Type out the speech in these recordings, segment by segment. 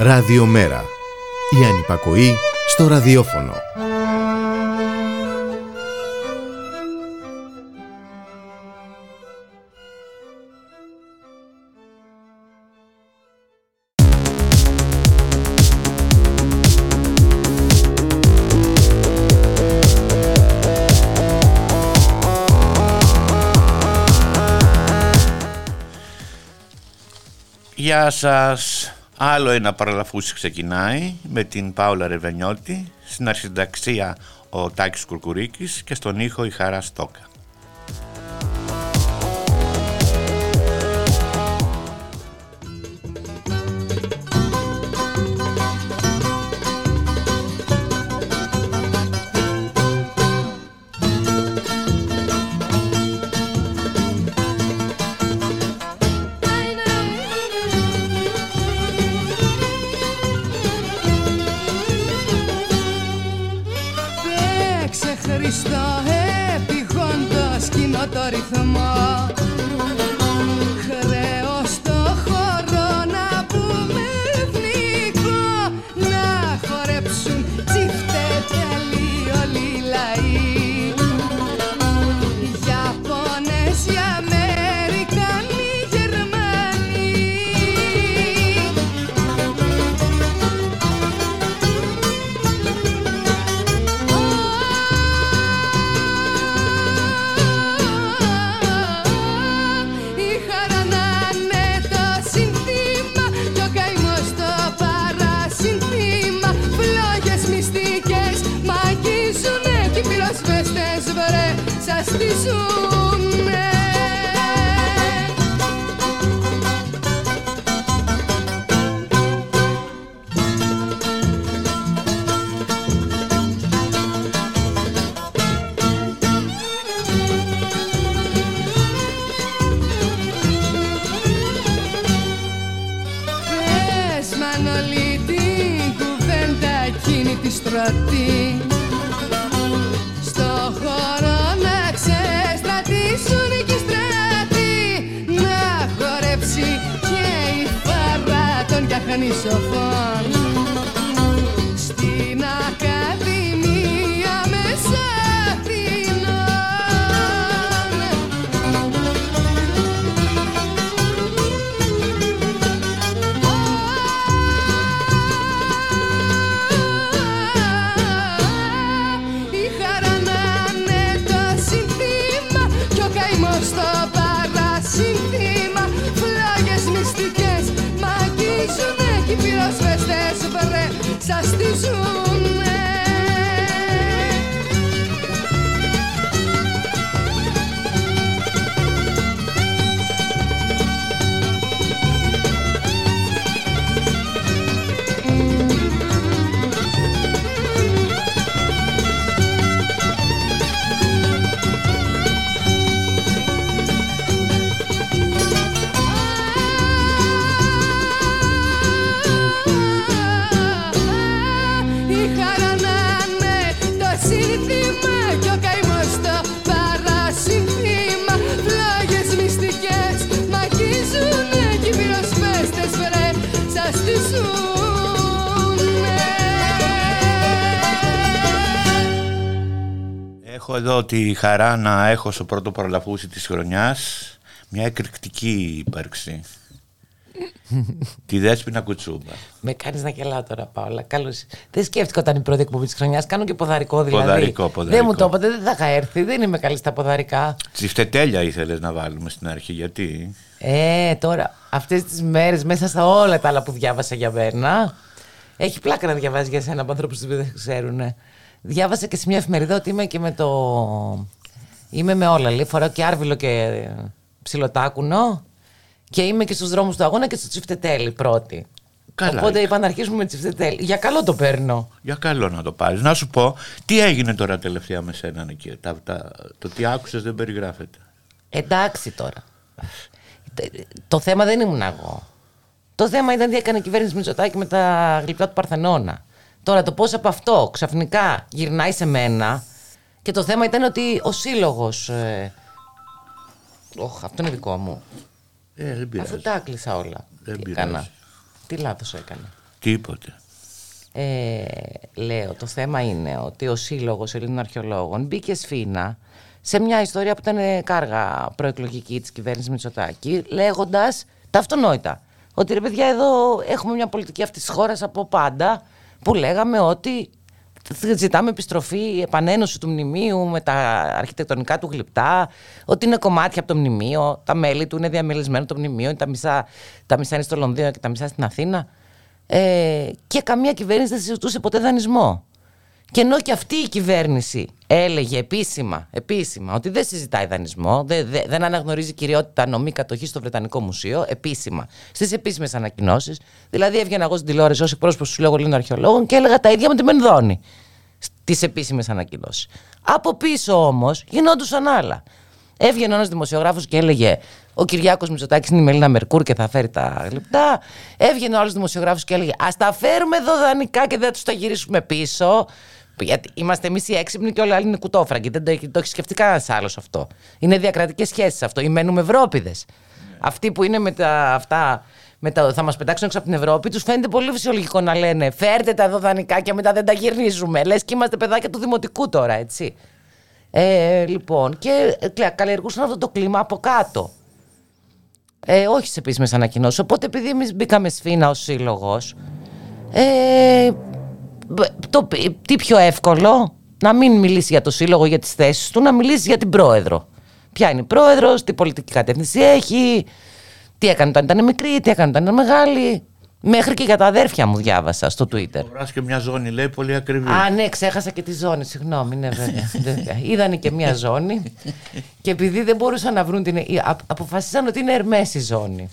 Ραδιομέρα. Η ανυπακοή στο ραδιόφωνο. Γεια σας. Άλλο ένα παραλαφούς ξεκινάει με την Πάολα Ρεβενιώτη, στην αρχινταξία ο Τάκης Κουρκουρίκης και στον ήχο η Χαρά Στόκα. Τη χαρά να έχω στο πρώτο παραλαφούσι της χρονιάς μια εκρηκτική ύπαρξη. τη Δέσποινα Κουτσούμπα. Με κάνεις να γελάω τώρα, Πάολα. Καλώς. Δεν σκέφτηκα όταν η πρώτη εκπομπή της χρονιάς. Κάνω και ποδαρικό δηλαδή. Ποδαρικό, ποδαρικό. Δεν μου το είπατε, δεν θα είχα έρθει. Δεν είμαι καλή στα ποδαρικά. Τσιφτετέλια ήθελες να βάλουμε στην αρχή, γιατί; Ε, τώρα, αυτές τις μέρες μέσα στα όλα τα άλλα που διάβασα για μένα. Έχει πλάκα να διαβάζεις για σένα από ανθρώπους που δεν ξέρουν. Διάβασα και σε μια εφημερίδα ότι είμαι και με το. Είμαι με όλα. Λέει, φοράω και άρβιλο και ψιλοτάκουνο. Και είμαι και στους δρόμους του αγώνα και στο τσιφτετέλι πρώτη. Καλά Οπότε είπα να αρχίσουμε με τσιφτετέλι. Για καλό το παίρνω. Για καλό να το πάρεις. Να σου πω, τι έγινε τώρα τελευταία με σένα εκεί. Τα, τα, το τι άκουσες δεν περιγράφεται. Εντάξει τώρα. Το θέμα δεν ήμουν εγώ. Το θέμα ήταν τι έκανε η κυβέρνηση Μητσοτάκη με τα γλυπτά του Παρθενώνα. Τώρα το πώς από αυτό ξαφνικά γυρνάει σε μένα και το θέμα ήταν ότι ο σύλλογος... Ε, αυτό είναι δικό μου. Ε, δεν πειράζει. Αφού τα έκλεισα όλα. Δεν Τι έκανα; Τι λάθος έκανα. Τίποτε. Ε, λέω, το θέμα είναι ότι ο Σύλλογος Ελλήνων Αρχαιολόγων μπήκε σφίνα σε μια ιστορία που ήταν κάργα προεκλογική της κυβέρνησης Μητσοτάκη, λέγοντας τα αυτονόητα. Ότι ρε παιδιά, εδώ έχουμε μια πολιτική αυτής της χώρας από πάντα που λέγαμε ότι ζητάμε επιστροφή, επανένωση του μνημείου με τα αρχιτεκτονικά του γλυπτά, ότι είναι κομμάτια από το μνημείο, τα μέλη του είναι διαμελισμένο το μνημείο, τα μισά, τα μισά είναι στο Λονδίνο και τα μισά στην Αθήνα. Ε, και καμία κυβέρνηση δεν συζητούσε ποτέ δανεισμό. Και ενώ και αυτή η κυβέρνηση έλεγε επίσημα, επίσημα ότι δεν συζητάει δανεισμό, δεν, δεν αναγνωρίζει κυριότητα νομή κατοχή στο Βρετανικό Μουσείο, επίσημα, στις επίσημες ανακοινώσεις. Δηλαδή, έβγαινα εγώ στην τηλεόραση ως εκπρόσωπος του Συλλόγου Ελλήνων Αρχαιολόγων και έλεγα τα ίδια με τη Μενδώνη στις επίσημες ανακοινώσεις. Από πίσω όμως γινόντουσαν άλλα. Έβγαινε ένας δημοσιογράφος και έλεγε Ο Κυριάκος Μητσοτάκης είναι η Μελίνα Μερκούρ και θα φέρει τα γλυπτά. Έβγαινε ο άλλος δημοσιογράφος και έλεγε Α τα φέρουμε εδώ δανεικά και δεν τους τα γυρίσουμε πίσω. Γιατί είμαστε εμείς οι έξυπνοι και όλοι οι άλλοι είναι κουτόφραγκοι. Δεν το, το έχει σκεφτεί κανένας άλλος αυτό. Είναι διακρατικές σχέσεις αυτό. Ή μένουμε Ευρώπηδες. Αυτοί που είναι με τα, αυτά με τα, θα μας πετάξουν έξω από την Ευρώπη, τους φαίνεται πολύ φυσιολογικό να λένε Φέρτε τα εδώ δανεικά και μετά δεν τα γυρνίζουμε. Λες και είμαστε παιδάκια του δημοτικού τώρα, έτσι. Ε, λοιπόν, και ε, καλλιεργούσαν αυτό το κλίμα από κάτω. Ε, όχι σε επίσημες ανακοινώσεις. Οπότε, επειδή εμείς μπήκαμε σφίνα ως σύλλογος, ε, το, τι πιο εύκολο; Να μην μιλήσει για το σύλλογο, για τις θέσεις του, να μιλήσει για την πρόεδρο. Ποια είναι η πρόεδρος, τι πολιτική κατεύθυνση έχει, τι έκανε όταν ήταν μικρή, τι έκανε όταν ήταν μεγάλη. Μέχρι και για τα αδέρφια μου διάβασα στο Twitter. Βράζει και μια ζώνη, λέει πολύ ακριβή. Α, ναι, ξέχασα και τη ζώνη, συγγνώμη. Ναι, βέβαια. Είδανε και μια ζώνη. και επειδή δεν μπορούσαν να βρουν την. Αποφασίσαν ότι είναι ερμές η ζώνη.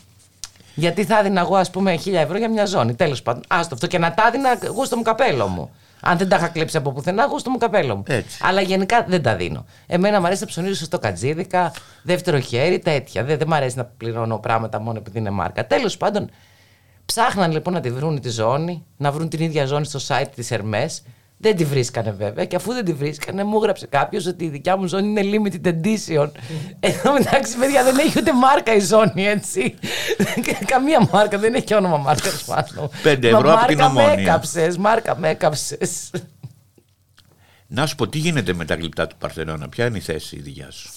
Γιατί θα έδινα εγώ, ας πούμε, χίλια ευρώ για μια ζώνη. Τέλος πάντων. Άστο αυτό και να τα έδινα εγώ στο μου καπέλο μου. Αν δεν τα είχα κλέψει από πουθενά, εγώ στο μου καπέλο μου. Έτσι. Αλλά γενικά δεν τα δίνω. Εμένα μου αρέσει να ψωνίζω στο κατζίδικα, δεύτερο χέρι, τέτοια. Δεν, δεν μου αρέσει να πληρώνω πράγματα μόνο επειδή είναι μάρκα. Τέλος πάντων, ψάχναν λοιπόν να τη βρουν τη ζώνη, να βρουν την ίδια ζώνη στο site της Ερμέ δεν τη βρίσκανε βέβαια. Και αφού δεν τη βρίσκανε, μου έγραψε κάποιος ότι η δικιά μου ζώνη είναι limited edition. Εδώ μεταξύ, παιδιά, δεν έχει ούτε μάρκα η ζώνη, έτσι. Καμία μάρκα, δεν έχει όνομα μάρκας πάνω. Πέντε ευρώ από την ομόνια. Με έκαψες, μάρκα με έκαψε. Να σου πω, τι γίνεται με τα γλυπτά του Παρθενώνα, ποια είναι η θέση η δικιά σου;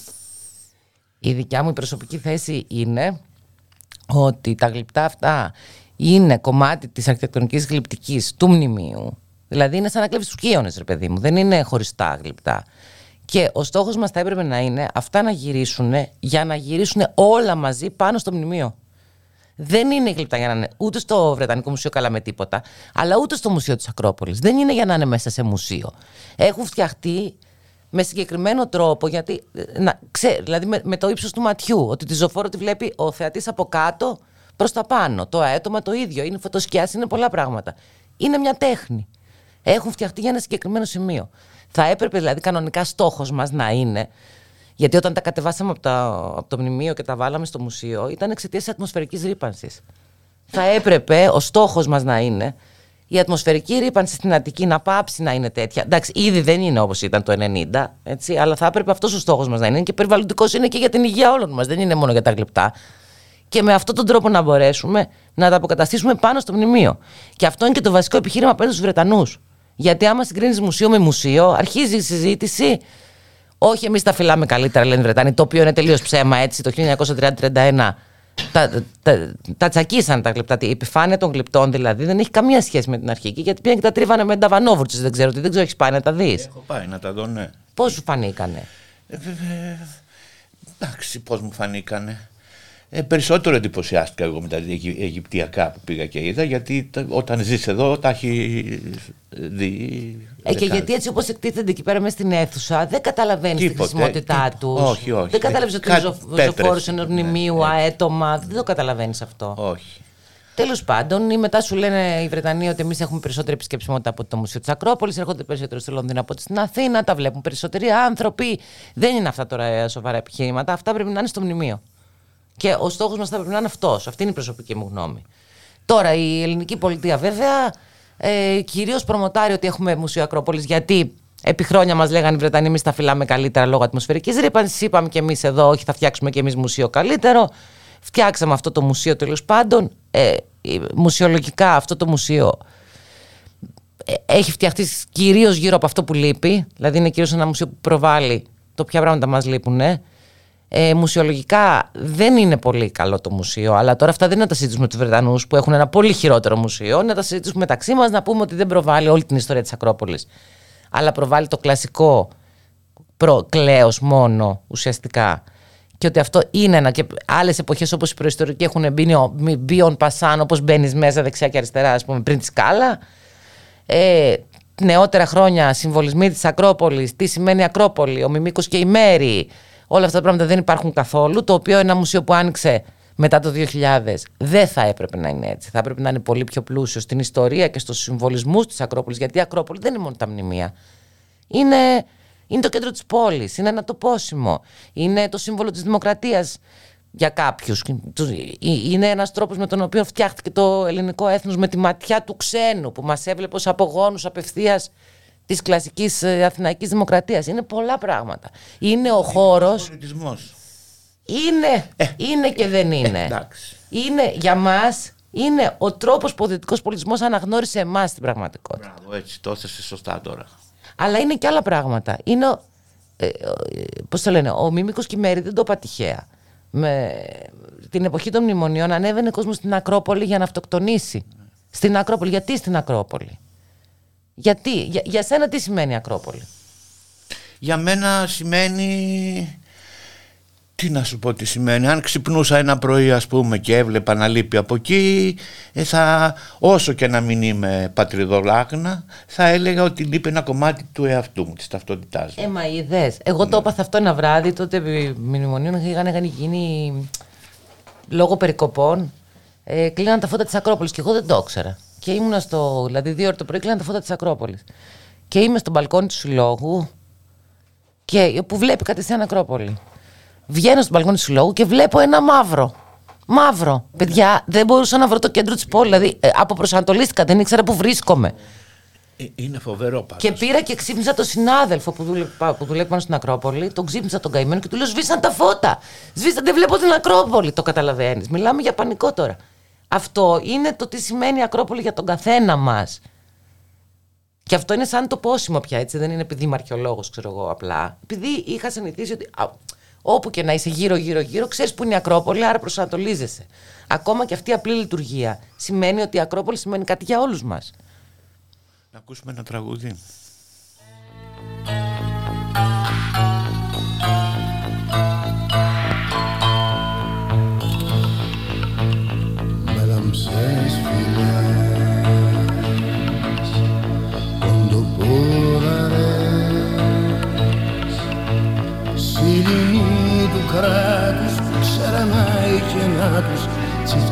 Η δικιά μου η προσωπική θέση είναι ότι τα γλυπτά αυτά είναι κομμάτι της αρχιτεκτονικής γλυπτικής του μνημείου Δηλαδή είναι σαν να κλέβεις του κύονε, ρε παιδί μου. Δεν είναι χωριστά γλυπτά. Και ο στόχος μας θα έπρεπε να είναι αυτά να γυρίσουν για να γυρίσουν όλα μαζί πάνω στο μνημείο. Δεν είναι γλυπτά για να είναι ούτε στο Βρετανικό Μουσείο καλά με τίποτα, αλλά ούτε στο Μουσείο της Ακρόπολης. Δεν είναι για να είναι μέσα σε μουσείο. Έχουν φτιαχτεί με συγκεκριμένο τρόπο, γιατί, ε, να, ξέ, δηλαδή με, με το ύψος του ματιού, ότι τη ζωφόρο τη βλέπει ο θεατής από κάτω προς τα πάνω. Το αέτομα το ίδιο. Είναι φωτοσκιάς, είναι πολλά πράγματα. Είναι μια τέχνη έχουν φτιαχτεί για ένα συγκεκριμένο σημείο. Θα έπρεπε δηλαδή κανονικά στόχος μας να είναι. Γιατί όταν τα κατεβάσαμε από, τα, από το μνημείο και τα βάλαμε στο μουσείο, ήταν εξαιτίας της ατμοσφαιρικής ρήπανσης. Θα έπρεπε ο στόχος μας να είναι η ατμοσφαιρική ρήπανση στην Αττική να πάψει να είναι τέτοια. Εντάξει, ήδη δεν είναι όπως ήταν το 90, έτσι, αλλά θα έπρεπε αυτός ο στόχος μας να είναι. Και περιβαλλοντικός είναι και για την υγεία όλων μας, δεν είναι μόνο για τα γλυπτά. Και με αυτόν τον τρόπο να μπορέσουμε να τα αποκαταστήσουμε πάνω στο μνημείο. Και αυτό είναι και το βασικό επιχείρημα απέναντι στους Βρετανούς. Γιατί άμα συγκρίνεις μουσείο με μουσείο, αρχίζει η συζήτηση. Όχι, εμείς τα φυλάμε καλύτερα, λένε οι Βρετανοί, το οποίο είναι τελείως ψέμα έτσι το 1930-31. Τα, τα, τα τσακίσαν τα γλυπτά. Η επιφάνεια των γλυπτών δηλαδή δεν έχει καμία σχέση με την αρχική. Γιατί πήγαν και τα τρίβανε με νταβανόβουρτσε. Δεν ξέρω τι, δεν ξέρω, έχεις πάει να τα δεις; Έχω πάει να τα δω, ναι. Πώς σου φανήκανε; Ε, εντάξει, πώς μου φανήκανε. Ε, περισσότερο εντυπωσιάστηκα εγώ με τα Αιγυπτιακά που πήγα και είδα, γιατί όταν ζεις εδώ τα έχει δει. Ε, και γιατί έτσι όπως εκτίθενται εκεί πέρα μέσα στην αίθουσα, δεν καταλαβαίνεις τη χρησιμότητά τους. Όχι, όχι. Δεν καταλαβαίνει ότι είναι ζωφόρος ενό μνημείου, ναι, αέτομα. Δεν το καταλαβαίνεις αυτό. Όχι. Τέλος πάντων, ή μετά σου λένε οι Βρετανοί ότι εμείς έχουμε περισσότερη επισκεψιμότητα από το Μουσείο της Ακρόπολης, έρχονται περισσότερο στο Λονδίνο από ότι στην Αθήνα, τα βλέπουν περισσότεροι άνθρωποι. Δεν είναι αυτά τώρα σοβαρά επιχειρήματα. Αυτά πρέπει να είναι στο μνημείο. Και ο στόχος μας θα πρέπει να είναι αυτός. Αυτή είναι η προσωπική μου γνώμη. Τώρα, η ελληνική πολιτεία βέβαια ε, κυρίως προμοτάρει ότι έχουμε Μουσείο Ακρόπολης γιατί επί χρόνια μας λέγανε οι Βρετανοί, εμείς τα φυλάμε καλύτερα λόγω ατμοσφαιρικής ρήπανσης. Είπαμε και εμείς εδώ, όχι, θα φτιάξουμε και εμείς μουσείο καλύτερο. Φτιάξαμε αυτό το μουσείο τέλος πάντων. Ε, ε, μουσιολογικά αυτό το μουσείο ε, έχει φτιαχτεί κυρίως γύρω από αυτό που λείπει. Δηλαδή είναι κυρίως ένα μουσείο που προβάλλει το ποια πράγματα μας λείπουν. Ε, μουσιολογικά δεν είναι πολύ καλό το μουσείο, αλλά τώρα αυτά δεν είναι να τα συζητήσουμε με τους Βρετανούς που έχουν ένα πολύ χειρότερο μουσείο. Να τα συζητήσουμε μεταξύ μας, να πούμε ότι δεν προβάλλει όλη την ιστορία της Ακρόπολης, αλλά προβάλλει το κλασικό προ, κλαίος μόνο ουσιαστικά. Και ότι αυτό είναι ένα. Και άλλες εποχές όπως η προϊστορική έχουν μπει, μπει on πασάν, όπως μπαίνεις μέσα δεξιά και αριστερά, ας πούμε, πριν τη σκάλα. Ε, νεότερα χρόνια συμβολισμοί της Ακρόπολης, τι σημαίνει Ακρόπολη, ο Μιμίκος και η Μέρη. Όλα αυτά τα πράγματα δεν υπάρχουν καθόλου. Το οποίο ένα μουσείο που άνοιξε μετά το 2000 δεν θα έπρεπε να είναι έτσι. Θα έπρεπε να είναι πολύ πιο πλούσιο στην ιστορία και στους συμβολισμούς της Ακρόπολης. Γιατί η Ακρόπολη δεν είναι μόνο τα μνημεία. Είναι, είναι το κέντρο της πόλης. Είναι ένα τοπόσιμο. Είναι το σύμβολο της δημοκρατίας για κάποιους. Είναι ένας τρόπος με τον οποίο φτιάχτηκε το ελληνικό έθνος με τη ματιά του ξένου που μας έβλεπε ως απογόνους απευθείας της κλασικής ε, Αθηναϊκής Δημοκρατίας. Είναι πολλά πράγματα. Είναι ο χώρο. Είναι, ε, είναι και δεν είναι. Ε, είναι για μας είναι ο τρόπος που ο δυτικός πολιτισμός αναγνώρισε εμάς στην πραγματικότητα. Μπράβο, έτσι, το έθεσε σωστά τώρα. Αλλά είναι και άλλα πράγματα. Είναι. Ε, Πώς το λένε, ο Μίμικος Κυμέρη δεν το είπα τυχαία. Με την εποχή των μνημονίων ανέβαινε κόσμος στην Ακρόπολη για να αυτοκτονήσει. Στην Ακρόπολη. Γιατί στην Ακρόπολη; Γιατί, για, για σένα τι σημαίνει Ακρόπολη; Για μένα σημαίνει τι να σου πω τι σημαίνει. Αν ξυπνούσα ένα πρωί ας πούμε και έβλεπα να λείπει από εκεί ε, θα, όσο και να μην είμαι πατριδολάγνα θα έλεγα ότι λείπει ένα κομμάτι του εαυτού μου, της ταυτότητάς μου. Ε, μα είδες. Εγώ το ναι. έπαθα αυτό ένα βράδυ τότε επί μνημονίων είχαν, είχαν γίνει λόγω περικοπών ε, κλείναν τα φώτα της Ακρόπολης και εγώ δεν το ήξερα. Και ήμουν στο, δηλαδή δύο ώρες το πρωί κλείναν τα φώτα της Ακρόπολης. Και είμαι στο μπαλκόνι του συλλόγου και, που βλέπει κατευθείαν Ακρόπολη. Βγαίνω στο μπαλκόνι του συλλόγου και βλέπω ένα μαύρο. Μαύρο. Παιδιά, δεν μπορούσα να βρω το κέντρο της πόλης. Δηλαδή, ε, αποπροσανατολίστηκα, δεν ήξερα που βρίσκομαι. Ε, είναι φοβερό πάντως. Και πήρα και ξύπνησα τον συνάδελφο που δουλεύει, που δουλεύει πάνω στην Ακρόπολη. Τον ξύπνησα τον καημένο και του λέω: Σβήσαν τα φώτα. Σβήσαν, δεν βλέπω την Ακρόπολη. Το καταλαβαίνεις. Μιλάμε για πανικό τώρα. Αυτό είναι το τι σημαίνει η Ακρόπολη για τον καθένα μας. Και αυτό είναι σαν το πόσιμο πια, έτσι. Δεν είναι επειδή είμαι αρχαιολόγος, ξέρω εγώ απλά. Επειδή είχα συνηθίσει ότι όπου και να είσαι γύρω-γύρω-γύρω, ξέρεις που είναι η Ακρόπολη, άρα προσανατολίζεσαι. Ακόμα και αυτή η απλή λειτουργία σημαίνει ότι η Ακρόπολη σημαίνει κάτι για όλους μας. Να ακούσουμε ένα τραγούδι.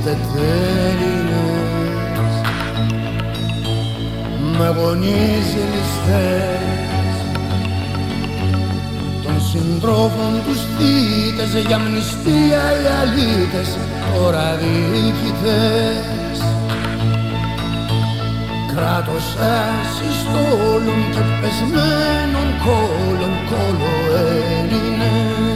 Τσιφτετέλινες με γονείς ληστές. Των συντρόφων τους θύτες για μνηστία οι αλήτες τώρα διοικητές. Κράτος ασυστόλων και πεσμένων κόλων κόλο Έλληνες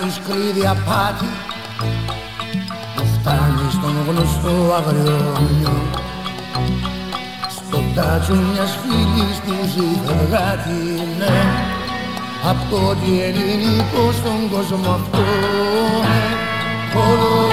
τους κρύβει απάτη που φτάνει στον γνωστό αγριόνιο στο τάτσο μιας φίλης του ζητεργάτη ναι απ' το ότι ελληνικό στον κόσμο αυτό ναι,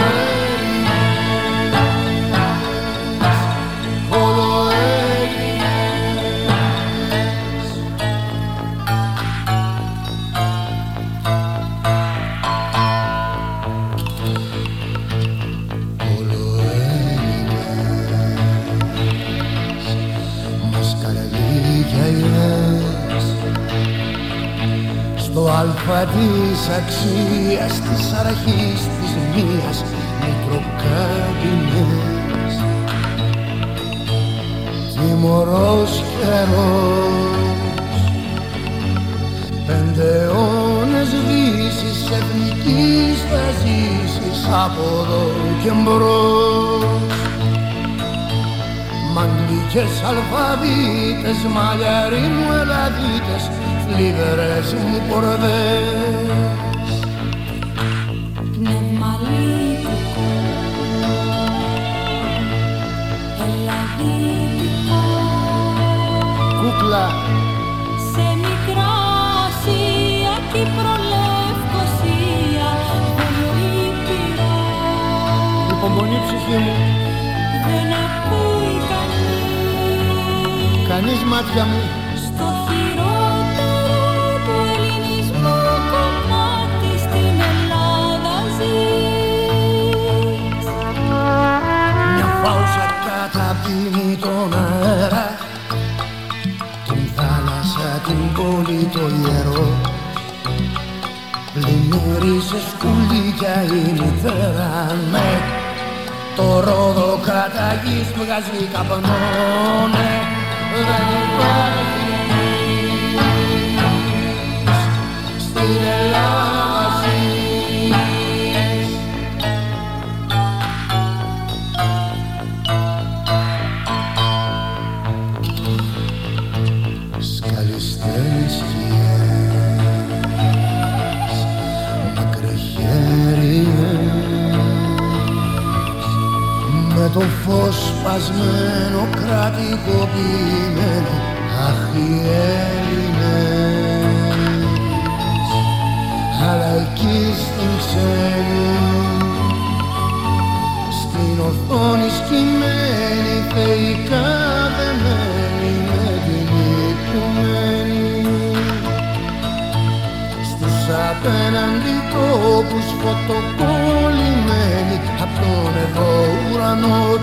αλφα της αξίας της αρχής της μίας μικροκάμπινες τιμωρός καιρός πέντε αιώνες δύσεις εθνικής θα ζήσεις από εδώ και μπρος. Μαγκλικές αλφαβήτες, μαλλιαροί μου ελαδίτες θλιβερές μου πορδές Πνεύμα λύτικο, ελαδίτικο Κούκλα, Σε μικρά Ασία κι προλευκοσία Βορειοήπειρο υπομονή ψυχή μου, Δεν ακούει κανείς. Κανείς μάτια μου σκουλίκια η μητέρα ναι. Το ρόδο κατά γης βγάζει καπνό ναι. Δεν υπάρχει το φως σπασμένο κρατικοποιημένο Αχ οι Έλληνες Αλλά εκεί στην ξένη στην οθόνη σκυμμένη θεϊκά δεμένη απέναντι τόπους φωτοκολλημένοι απ' τον εδώ ουρανό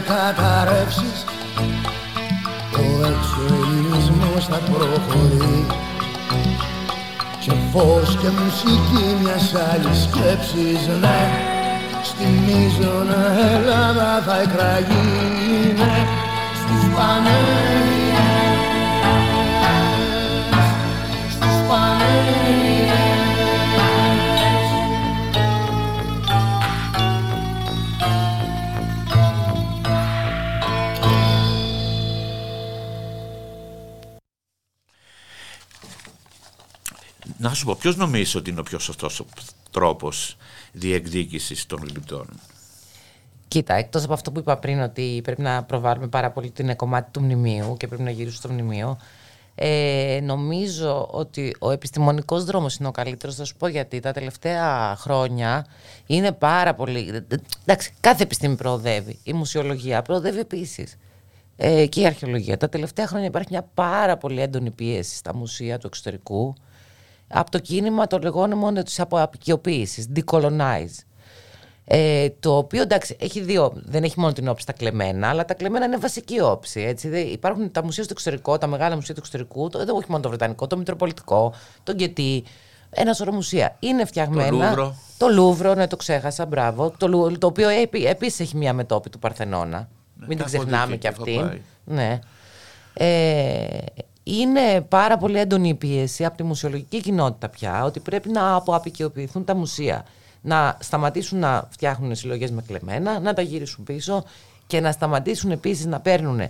καταρρεύσεις Το έξω ελληνισμός θα προχωρεί. Και φως και μουσική μιας άλλης σκέψης ναι. Στη μείζωνα Ελλάδα θα εκραγεί ναι. Στους πανέλληνες Στους πανέλληνες Να σου πω, ποιος νομίζεις ότι είναι ο πιο σωστός τρόπος διεκδίκησης των γλυπτών. Κοίτα, εκτός από αυτό που είπα πριν, ότι πρέπει να προβάλλουμε πάρα πολύ ότι είναι κομμάτι του μνημείου και πρέπει να γυρίσουν στο μνημείο. Ε, νομίζω ότι ο επιστημονικός δρόμος είναι ο καλύτερος, θα σου πω γιατί τα τελευταία χρόνια είναι πάρα πολύ... Εντάξει, κάθε επιστήμη προοδεύει, η μουσιολογία προοδεύει επίσης ε, και η αρχαιολογία. Τα τελευταία χρόνια υπάρχει μια πάρα πολύ έντονη πίεση στα μουσεία του εξωτερικού από το κίνημα το λεγόμενο της αποαπικιοποίησης, decolonize. Ε, το οποίο εντάξει έχει δύο, δεν έχει μόνο την όψη τα κλεμμένα, αλλά τα κλεμμένα είναι βασική όψη. Έτσι. Δεν- Υπάρχουν τα μουσεία στο εξωτερικό, τα μεγάλα μουσεία του εξωτερικού, το, εδώ όχι μόνο το Βρετανικό, το Μητροπολιτικό, το Γκετί, ένα σωρό μουσεία. Είναι φτιαγμένα. Λούβρο. Το Λούβρο, ναι, το ξέχασα, μπράβο. Το, Λου- το οποίο επίσης έχει μία μετόπη του Παρθενώνα. Μην την έχω ξεχνάμε δει κι και έχω αυτήν. πάει. Ναι. Ε, είναι πάρα πολύ έντονη η πίεση από τη μουσιολογική κοινότητα πια ότι πρέπει να αποαπικιοποιηθούν τα μουσεία. Να σταματήσουν να φτιάχνουν συλλογές με κλεμμένα, να τα γυρίσουν πίσω και να σταματήσουν επίσης να παίρνουν,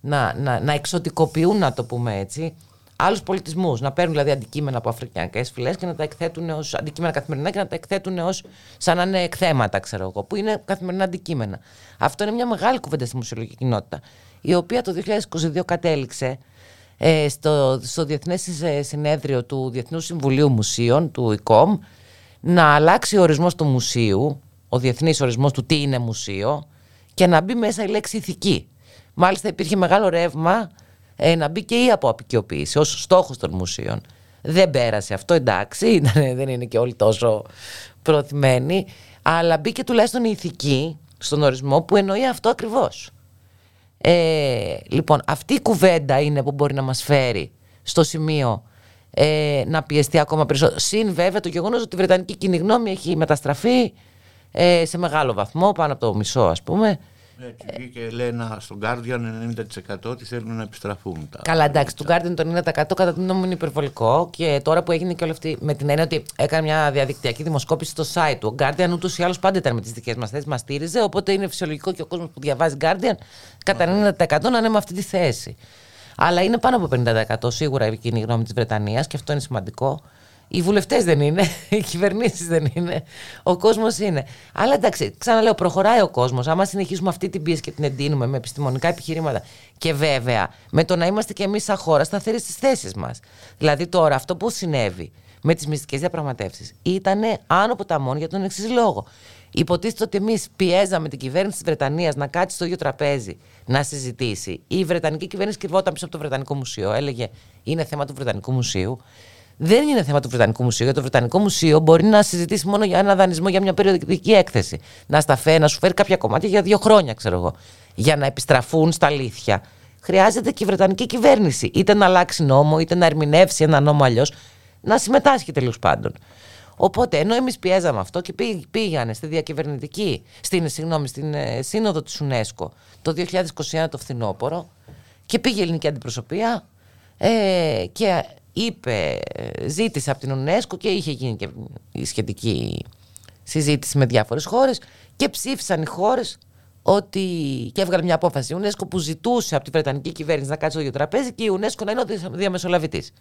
να, να, να εξωτικοποιούν, να το πούμε έτσι, άλλους πολιτισμούς. Να παίρνουν δηλαδή αντικείμενα από αφρικανικές φυλές και να τα εκθέτουν ως αντικείμενα καθημερινά και να τα εκθέτουν ως σαν να είναι εκθέματα, ξέρω εγώ, που είναι καθημερινά αντικείμενα. Αυτό είναι μια μεγάλη κουβέντα στη μουσιολογική κοινότητα, η οποία το 2022 κατέληξε ε, στο, στο Διεθνές ε, Συνέδριο του Διεθνούς Συμβουλίου Μουσείων, του ΙΚΟΜ, να αλλάξει ο ορισμός του μουσείου, ο διεθνής ορισμός του τι είναι μουσείο, και να μπει μέσα η λέξη ηθική. Μάλιστα υπήρχε μεγάλο ρεύμα ε, να μπει και η αποαπικιοποίηση ως στόχος των μουσείων. Δεν πέρασε αυτό, εντάξει, ήταν- δεν είναι και όλοι τόσο προθυμένοι, αλλά μπήκε τουλάχιστον η ηθική στον ορισμό που εννοεί αυτό ακριβώς. Ε, λοιπόν, αυτή η κουβέντα είναι που μπορεί να μας φέρει στο σημείο ε, να πιεστεί ακόμα περισσότερο. Συν βέβαια το γεγονός ότι η Βρετανική κοινή γνώμη έχει μεταστραφεί ε, σε μεγάλο βαθμό, πάνω από το μισό ας πούμε. Έτσι βγήκε λέει ένα, στον Guardian 90% ότι θέλουν να επιστραφούν τα. Καλά, εντάξει, του Guardian το 90% κατά την γνώμη μου είναι υπερβολικό και τώρα που έγινε και όλη αυτή με την έννοια ότι έκανε μια διαδικτυακή δημοσκόπηση στο site του. Ο Guardian ούτως ή άλλως πάντα ήταν με τις δικές μας θέσεις, μας στήριζε. Οπότε είναι φυσιολογικό και ο κόσμος που διαβάζει Guardian κατά 90% να είναι με αυτή τη θέση. Αλλά είναι πάνω από 50% σίγουρα η κοινή γνώμη της Βρετανίας και αυτό είναι σημαντικό. Οι βουλευτές δεν είναι, οι κυβερνήσεις δεν είναι, ο κόσμος είναι. Αλλά εντάξει, ξαναλέω, προχωράει ο κόσμος. Άμα συνεχίσουμε αυτή την πίεση και την εντείνουμε με επιστημονικά επιχειρήματα και βέβαια με το να είμαστε και εμείς σαν χώρα σταθεροί στις θέσεις μας. Δηλαδή τώρα αυτό που συνέβη με τις μυστικές διαπραγματεύσεις ήταν άνω ποταμών για τον εξής λόγο. Υποτίθεται ότι εμείς πιέζαμε την κυβέρνηση της Βρετανίας να κάτσει στο ίδιο τραπέζι να συζητήσει. Η Βρετανική κυβέρνηση κρυβόταν πίσω από το Βρετανικό Μουσείο. Έλεγε είναι θέμα του Βρετανικού Μουσείου. Δεν είναι θέμα του Βρετανικού Μουσείου. Γιατί το Βρετανικό Μουσείο μπορεί να συζητήσει μόνο για ένα δανεισμό για μια περιοδική έκθεση. Να στα φέρει, να σου φέρει κάποια κομμάτια για δύο χρόνια, ξέρω εγώ. Για να επιστραφούν στα αλήθεια. Χρειάζεται και η Βρετανική κυβέρνηση είτε να αλλάξει νόμο, είτε να ερμηνεύσει ένα νόμο αλλιώς. Να συμμετάσχει τέλος πάντων. Οπότε, ενώ εμείς πιέζαμε αυτό και πήγ- πήγανε στη διακυβερνητική, στην, συγγνώμη, στην ε, σύνοδο της UNESCO το 2021 το φθινόπωρο και πήγε η ελληνική αντιπροσωπεία ε, και είπε, ε, ζήτησε από την UNESCO και είχε γίνει και η σχετική συζήτηση με διάφορες χώρες και ψήφισαν οι χώρες ότι και έβγαλε μια απόφαση η UNESCO που ζητούσε από τη Βρετανική κυβέρνηση να κάτσει στο ίδιο τραπέζι και η UNESCO να είναι ο δια- διαμεσολαβητής.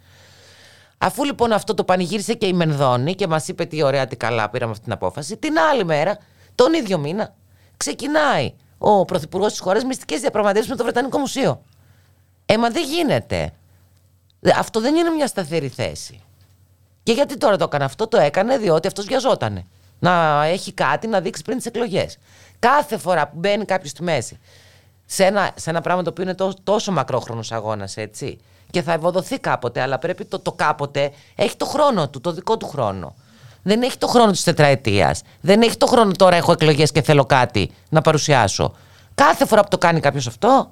Αφού λοιπόν αυτό το πανηγύρισε και η Μενδώνη και μας είπε τι ωραία, τι καλά πήραμε αυτή την απόφαση, την άλλη μέρα, τον ίδιο μήνα, ξεκινάει ο Πρωθυπουργός της χώρας μυστικές διαπραγματεύσεις με το Βρετανικό Μουσείο. Ε, μα δεν γίνεται. Δε- Αυτό δεν είναι μια σταθερή θέση. Και γιατί τώρα το έκανε αυτό, το έκανε διότι αυτός βιαζότανε. Να έχει κάτι να δείξει πριν τις εκλογές. Κάθε φορά που μπαίνει κάποιος στη μέση σε ένα, σε ένα πράγμα το οποίο είναι τόσο, τόσο μακρόχρονος αγώνας, έτσι. Και θα ευοδοθεί κάποτε, αλλά πρέπει το, το κάποτε έχει το χρόνο του, το δικό του χρόνο. Δεν έχει το χρόνο της τετραετίας. Δεν έχει το χρόνο τώρα έχω εκλογές και θέλω κάτι να παρουσιάσω. Κάθε φορά που το κάνει κάποιος αυτό,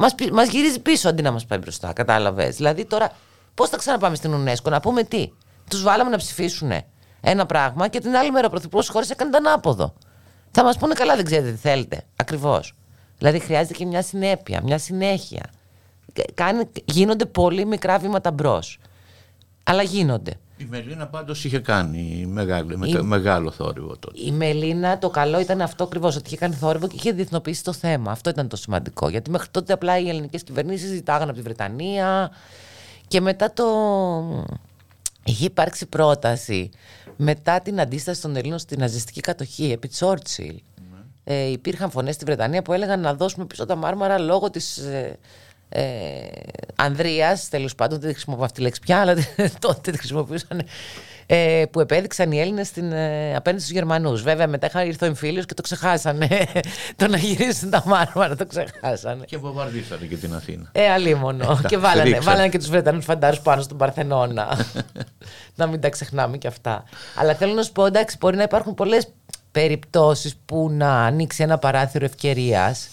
μας μας γυρίζει πίσω αντί να μας πάει μπροστά. Κατάλαβες. Δηλαδή τώρα, πώς θα ξαναπάμε στην UNESCO να πούμε τι; Τους βάλαμε να ψηφίσουν ένα πράγμα και την άλλη μέρα ο Πρωθυπουργός της χώρας έκανε το ανάποδο. Θα μας πούνε καλά, δεν ξέρετε τι θέλετε. Ακριβώς. Δηλαδή χρειάζεται και μια συνέπεια, μια συνέχεια. Κα- Κάνει, γίνονται πολύ μικρά βήματα μπρος. Αλλά γίνονται. Η Μελίνα πάντως είχε κάνει μεγάλο, με- Η- μεγάλο θόρυβο τότε. Η Μελίνα το καλό ήταν αυτό ακριβώς, ότι είχε κάνει θόρυβο και είχε διεθνοποιήσει το θέμα. Αυτό ήταν το σημαντικό. Γιατί μέχρι τότε απλά οι ελληνικές κυβερνήσεις ζητάγανε από τη Βρετανία και μετά το. Είχε υπάρξει πρόταση μετά την αντίσταση των Ελλήνων στην ναζιστική κατοχή επί Τσόρτσιλ. Ε, υπήρχαν φωνές στη Βρετανία που έλεγαν να δώσουμε πίσω τα μάρμαρα λόγω της ε, ε, Ανδρείας, τέλος πάντων δεν χρησιμοποιώ αυτή τη λέξη πια, αλλά τότε τη χρησιμοποιούσαν, ε, που επέδειξαν οι Έλληνες στην, ε, απέναντι στους Γερμανούς. Βέβαια μετά είχα ήρθε ο εμφύλιος και το ξεχάσανε. το να γυρίσουν τα μάρμαρα το ξεχάσανε. Και βομβαρδίσανε και την Αθήνα. Ε, αλίμονο. και βάλανε, ρίξανε. βάλανε και τους Βρετανούς φαντάρους πάνω στον Παρθενώνα. να μην τα ξεχνάμε και αυτά. Αλλά θέλω να σου πω, εντάξει, μπορεί να υπάρχουν πολλές περιπτώσεις που να ανοίξει ένα παράθυρο ευκαιρίας.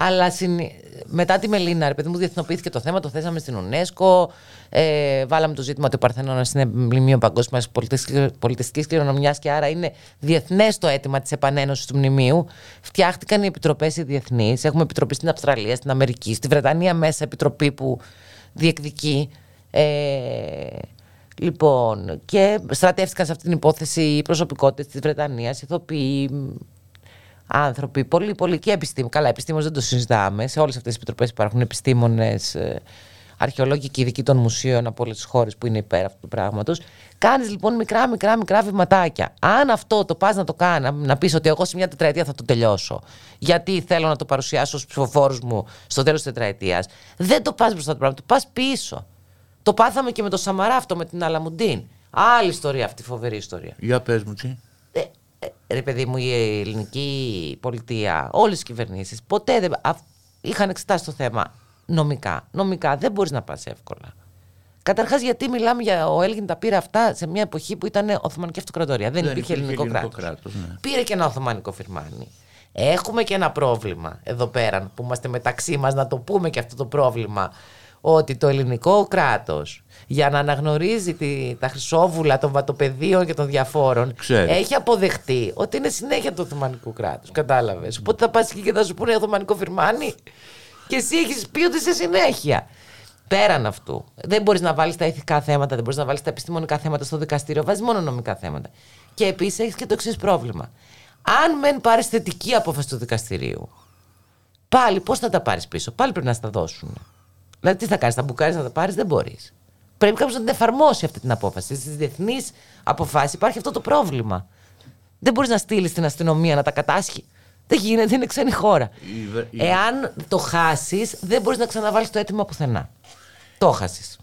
Αλλά συνη- μετά τη Μελίνα, ρε παιδί μου, διεθνοποιήθηκε το θέμα, το θέσαμε στην UNESCO. Ε, βάλαμε το ζήτημα ότι ο Παρθενώνας είναι μνημείο παγκόσμιας πολιτιστικής κληρονομιάς και άρα είναι διεθνές το αίτημα της επανένωσης του μνημείου. Φτιάχτηκαν οι επιτροπές οι διεθνείς. Έχουμε επιτροπή στην Αυστραλία, στην Αμερική, στη Βρετανία μέσα επιτροπή που διεκδικεί. Ε, λοιπόν, και στρατεύτηκαν σε αυτή την υπόθεση οι προσωπικότητες της Βρετανίας, ηθοποιοί, άνθρωποι, πολύ, πολύ και επιστήμονε. Καλά, επιστήμονες δεν το συζητάμε. Σε όλες αυτές τις επιτροπές υπάρχουν επιστήμονες αρχαιολόγοι και ειδικοί των μουσείων από όλες τις χώρες που είναι υπέρ αυτού του πράγματος. Κάνεις λοιπόν μικρά, μικρά, μικρά βηματάκια. Αν αυτό το πας να το κάνεις, να πεις ότι εγώ σε μια τετραετία θα το τελειώσω, γιατί θέλω να το παρουσιάσω στους ψηφοφόρους μου στο τέλος της τετραετίας, δεν το πας μπροστά το πράγμα, το πας πίσω. Το πάθαμε και με το Σαμαρά αυτό, με την Αλαμουντίν. Άλλη ιστορία αυτή, φοβερή ιστορία. Για πες μου τι. Ε, ε, ρε παιδί μου, η ελληνική πολιτεία, όλες οι κυβερνήσεις ποτέ δεν α, είχαν εξετάσει το θέμα νομικά. Νομικά δεν μπορείς να πας εύκολα. Καταρχάς, γιατί μιλάμε για ο Έλγιν τα πήρε αυτά σε μια εποχή που ήταν Οθωμανική Αυτοκρατορία. Δεν, υπήρχε ελληνικό, κράτος. κράτος, ναι. Πήρε και ένα Οθωμανικό φυρμάνι. Έχουμε και ένα πρόβλημα εδώ πέρα που είμαστε μεταξύ μας να το πούμε και αυτό το πρόβλημα ότι το ελληνικό κράτος για να αναγνωρίζει τη, τα χρυσόβουλα των βατοπεδίων και των διαφόρων Ξέρεις. έχει αποδεχτεί ότι είναι συνέχεια του Οθωμανικού κράτους. Κατάλαβες. Οπότε θα πας εκεί και θα σου πούνε Οθωμανικό φυρμάνι και εσύ έχεις πει ότι είσαι συνέχεια. Πέραν αυτού, δεν μπορείς να βάλεις τα ηθικά θέματα, δεν μπορείς να βάλεις τα επιστημονικά θέματα στο δικαστήριο, βάζεις μόνο νομικά θέματα. Και επίσης έχεις και το εξής πρόβλημα. Αν μεν πάρεις θετική απόφαση του δικαστηρίου, πάλι πώς θα τα πάρεις πίσω, πάλι πρέπει να στα δώσουν. Δηλαδή, τι θα κάνεις, θα μπουκάρεις να τα πάρεις, δεν μπορείς. Πρέπει κάποιος να την εφαρμόσει αυτή την απόφαση. Στις διεθνείς αποφάσεις υπάρχει αυτό το πρόβλημα. Δεν μπορείς να στείλεις την αστυνομία να τα κατάσχει. Δεν γίνεται, είναι ξένη χώρα. Η βε- η- Εάν το χάσεις, δεν μπορείς να ξαναβάλεις το αίτημα πουθενά. Το χάσεις.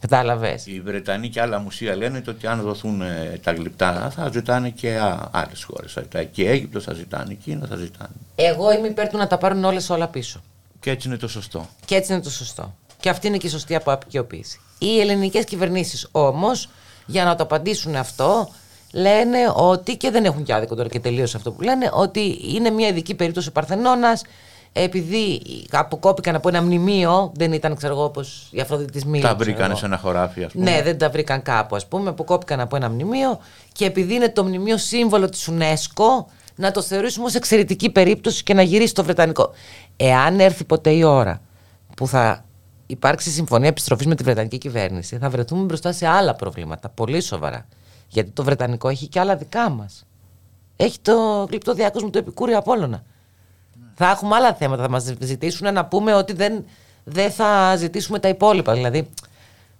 Κατάλαβες; Οι Βρετανοί και άλλα μουσεία λένε ότι αν δοθούν ε, τα γλυπτά θα ζητάνε και άλλες χώρες. Και η Αίγυπτος θα ζητάνε, η Κίνα θα ζητάνε. Εγώ είμαι υπέρ του να τα πάρουν όλες όλα πίσω. Και έτσι είναι το σωστό. Και έτσι είναι το σωστό. Και αυτή είναι και η σωστή αποαπικιοποίηση. Οι ελληνικές κυβερνήσεις όμως, για να το απαντήσουν αυτό, λένε ότι, και δεν έχουν και άδικο τώρα και τελείωσε αυτό που λένε, ότι είναι μια ειδική περίπτωση ο Παρθενώνας, επειδή αποκόπηκαν από ένα μνημείο, δεν ήταν, ξέρω εγώ, όπως η Αφροδίτη Μήλου. τα ξέρω βρήκανε εγώ. σε ένα χωράφι, ας πούμε. Ναι, δεν τα βρήκαν κάπου, ας πούμε. Αποκόπηκαν από ένα μνημείο και επειδή είναι το μνημείο σύμβολο της UNESCO, να το θεωρήσουμε ως εξαιρετική περίπτωση και να γυρίσει το Βρετανικό. Εάν έρθει ποτέ η ώρα που θα υπάρξει συμφωνία επιστροφής με τη Βρετανική κυβέρνηση, θα βρεθούμε μπροστά σε άλλα προβλήματα. Πολύ σοβαρά. Γιατί το Βρετανικό έχει και άλλα δικά μας. Έχει το γλυπτό διάκοσμο του Επικούριο Απόλλωνα. Θα έχουμε άλλα θέματα. Θα μας ζητήσουν να πούμε ότι δεν, δεν θα ζητήσουμε τα υπόλοιπα. Δηλαδή,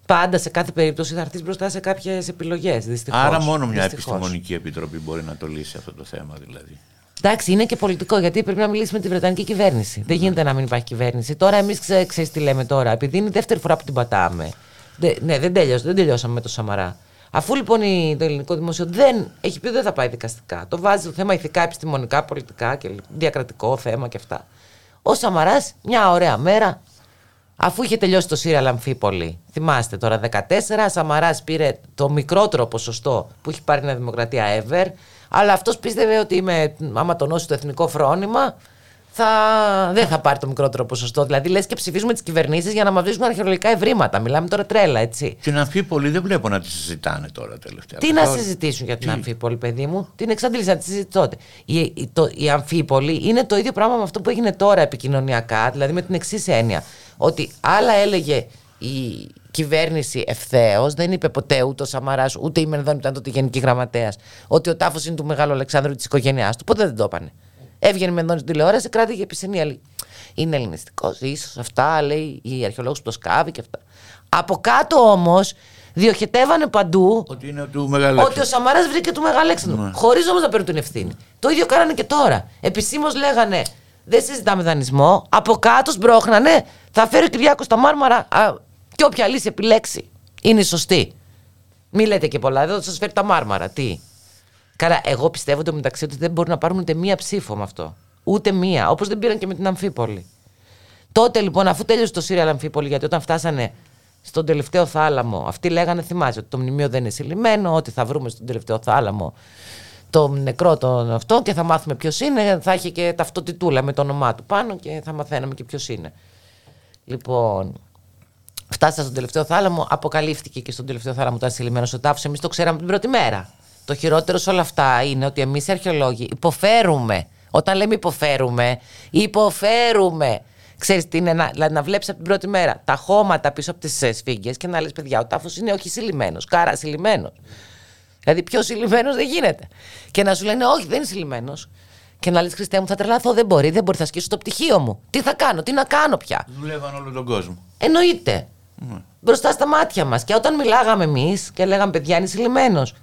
πάντα σε κάθε περίπτωση θα έρθεις μπροστά σε κάποιες επιλογές. Άρα μόνο μια επιστημονική επιτροπή μπορεί να το λύσει αυτό το θέμα δηλαδή. Εντάξει, είναι και πολιτικό γιατί πρέπει να μιλήσει με τη Βρετανική κυβέρνηση. Δεν γίνεται να μην υπάρχει κυβέρνηση. Τώρα, εμείς ξέρεις τι λέμε τώρα, επειδή είναι η δεύτερη φορά που την πατάμε. Δε, ναι, δεν, τέλειωσε, δεν τελειώσαμε με το Σαμαρά. Αφού λοιπόν η- το ελληνικό δημόσιο δεν έχει πει ότι δεν θα πάει δικαστικά, το βάζει το θέμα ηθικά, επιστημονικά, πολιτικά και διακρατικό θέμα και αυτά. Ο Σαμαράς, μια ωραία μέρα, αφού είχε τελειώσει το Σύριαλ Αμφίπολη, θυμάστε τώρα 14, Σαμαράς πήρε το μικρότερο ποσοστό που έχει πάρει η Νέα Δημοκρατία ever, αλλά αυτός πίστευε ότι με, άμα τονώσει το εθνικό φρόνημα, θα, δεν θα πάρει το μικρότερο ποσοστό. Δηλαδή, λες και ψηφίζουμε τις κυβερνήσεις για να μας βρίσκουν αρχαιολογικά ευρήματα. Μιλάμε τώρα τρέλα, έτσι. Την Αμφίπολη δεν βλέπω να τη συζητάνε τώρα τελευταία. Τι να Καθόλου. συζητήσουν για την Τι; Αμφίπολη, παιδί μου; Την εξαντλήσα να τη συζητήσω τότε. Η, η, το, η Αμφίπολη είναι το ίδιο πράγμα με αυτό που έγινε τώρα επικοινωνιακά, δηλαδή με την εξής έννοια. Ότι άλλα έλεγε η κυβέρνηση ευθέως, δεν είπε ποτέ ούτε ο Σαμαρά, ούτε η Μενδόνη ήταν τότε γενική γραμματέας, ότι ο τάφος είναι του Μεγάλου Αλεξάνδρου της οικογένειάς του. Ποτέ δεν το είπανε. Έβγαινε η Μενδόνη στην τηλεόραση, κράτηγε επισενία. Λέει, είναι ελληνιστικός, ίσως αυτά, λέει η αρχαιολόγο που το σκάβει και αυτά. Από κάτω όμως διοχετεύανε παντού Ότι είναι του μεγάλου. ότι ο Σαμαράς βρήκε του Μεγαλέξανδρου. Ναι. Χωρίς όμως να παίρνουν την ευθύνη. Το ίδιο κάνανε και τώρα. Επισήμως λέγανε δεν συζητάμε δανεισμό. Από κάτω σμπρώχνανε. Θα φέρει ο Κυριάκος στα μάρμαρα. Α, και όποια λύση επιλέξει είναι η σωστή. Μη λέτε και πολλά. Δεν θα σας φέρει τα μάρμαρα. Τι; Καλά, εγώ πιστεύω το μεταξύ ότι δεν μπορούν να πάρουν ούτε μία ψήφο με αυτό. Ούτε μία. Όπως δεν πήραν και με την Αμφίπολη. Τότε λοιπόν, αφού τέλειωσε το Σύριαλ Αμφίπολη, γιατί όταν φτάσανε στον τελευταίο θάλαμο, αυτοί λέγανε, θυμάσαι, ότι το μνημείο δεν είναι συλλημμένο, ότι θα βρούμε στον τελευταίο θάλαμο το νεκρό τον αυτό και θα μάθουμε ποιος είναι. Θα έχει και ταυτοτητούλα με το όνομά του πάνω και θα μαθαίναμε και ποιος είναι. Λοιπόν, φτάσαμε στον τελευταίο θάλαμο, αποκαλύφθηκε και στον τελευταίο θάλαμο ήταν συλλημμένο ο τάφο. Εμείς το ξέραμε την πρώτη μέρα. Το χειρότερο σε όλα αυτά είναι ότι εμείς οι αρχαιολόγοι υποφέρουμε. Όταν λέμε υποφέρουμε, υποφέρουμε. Ξέρεις τι είναι να, δηλαδή να βλέπεις από την πρώτη μέρα τα χώματα πίσω από τις σφίγγες και να λες παιδιά, ο τάφος είναι όχι συλλημένος, κάρα συλλημένος. Δηλαδή πιο συλλημένος δεν γίνεται. Και να σου λένε όχι, δεν είναι συλλημένος. Και να λες Χριστέ μου, θα τρελαθώ, δεν μπορεί, δεν μπορεί, θα σκίσω το πτυχίο μου. Τι θα κάνω, τι να κάνω πια; Δουλεύαν όλο τον κόσμο. Εννοείται. Μπροστά στα μάτια μας. Και όταν μιλάγαμε εμείς και λέγαμε παιδιά είναι συλλημένος.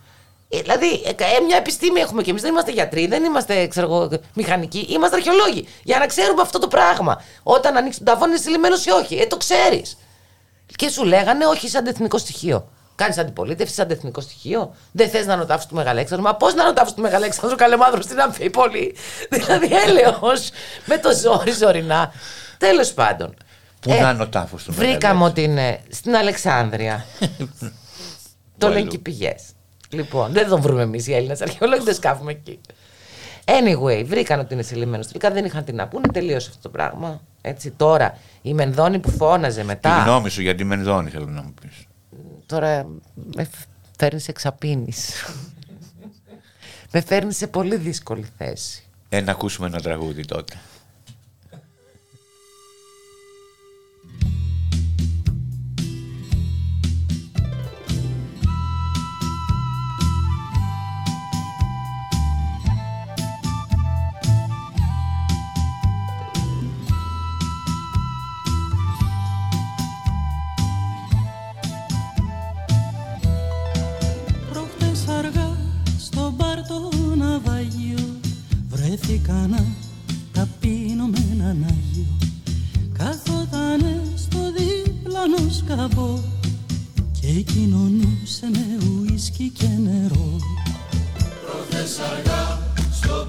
Ε, Δηλαδή, ε, ε, μια επιστήμη έχουμε και εμείς. Δεν είμαστε γιατροί, δεν είμαστε ξέρω, εγώ, μηχανικοί, είμαστε αρχαιολόγοι. Για να ξέρουμε αυτό το πράγμα. Όταν ανοίξεις τον ταβόν είναι συλλημένος ή όχι. Ε, το ξέρεις. Και σου λέγανε όχι σαν εθνικό στοιχείο. Κάνεις αντιπολίτευση σαν εθνικό στοιχείο. Δεν θες να ανωτάψει του Μεγαλέξανδρου. Μα πώς να ανωτάψει του Μεγαλέξανδρου Καλεμάνδρου στην Αμφίπολη. δηλαδή έλεος με το ζόρι ζωρινά. Τέλος πάντων. Πού να είναι ο τάφος του Βρήκαμε ότι είναι στην Αλεξάνδρεια. το λένε αλλού. και οι πηγές. Λοιπόν, δεν τον βρούμε εμείς οι Έλληνες αρχαιολόγοι, δεν σκάφουμε εκεί. Anyway, βρήκαν ότι είναι συλλημένο. Τελικά δεν είχαν τι να πούνε, τελείωσε αυτό το πράγμα. Έτσι, τώρα η Μενδώνη που φώναζε Τη μετά. γνώμη σου για τη Μενδώνη θέλω να μου πεις. Τώρα με φέρνεις σε εξαπίνεις. με φέρνεις σε πολύ δύσκολη θέση. Ε, να ακούσουμε ένα τραγούδι τότε. Βρέθηκα να τα πίνω με έναν Άγιο Καθότανε στο δίπλανο σκαμπό Και κοινωνούσε με ουίσκι και νερό. Του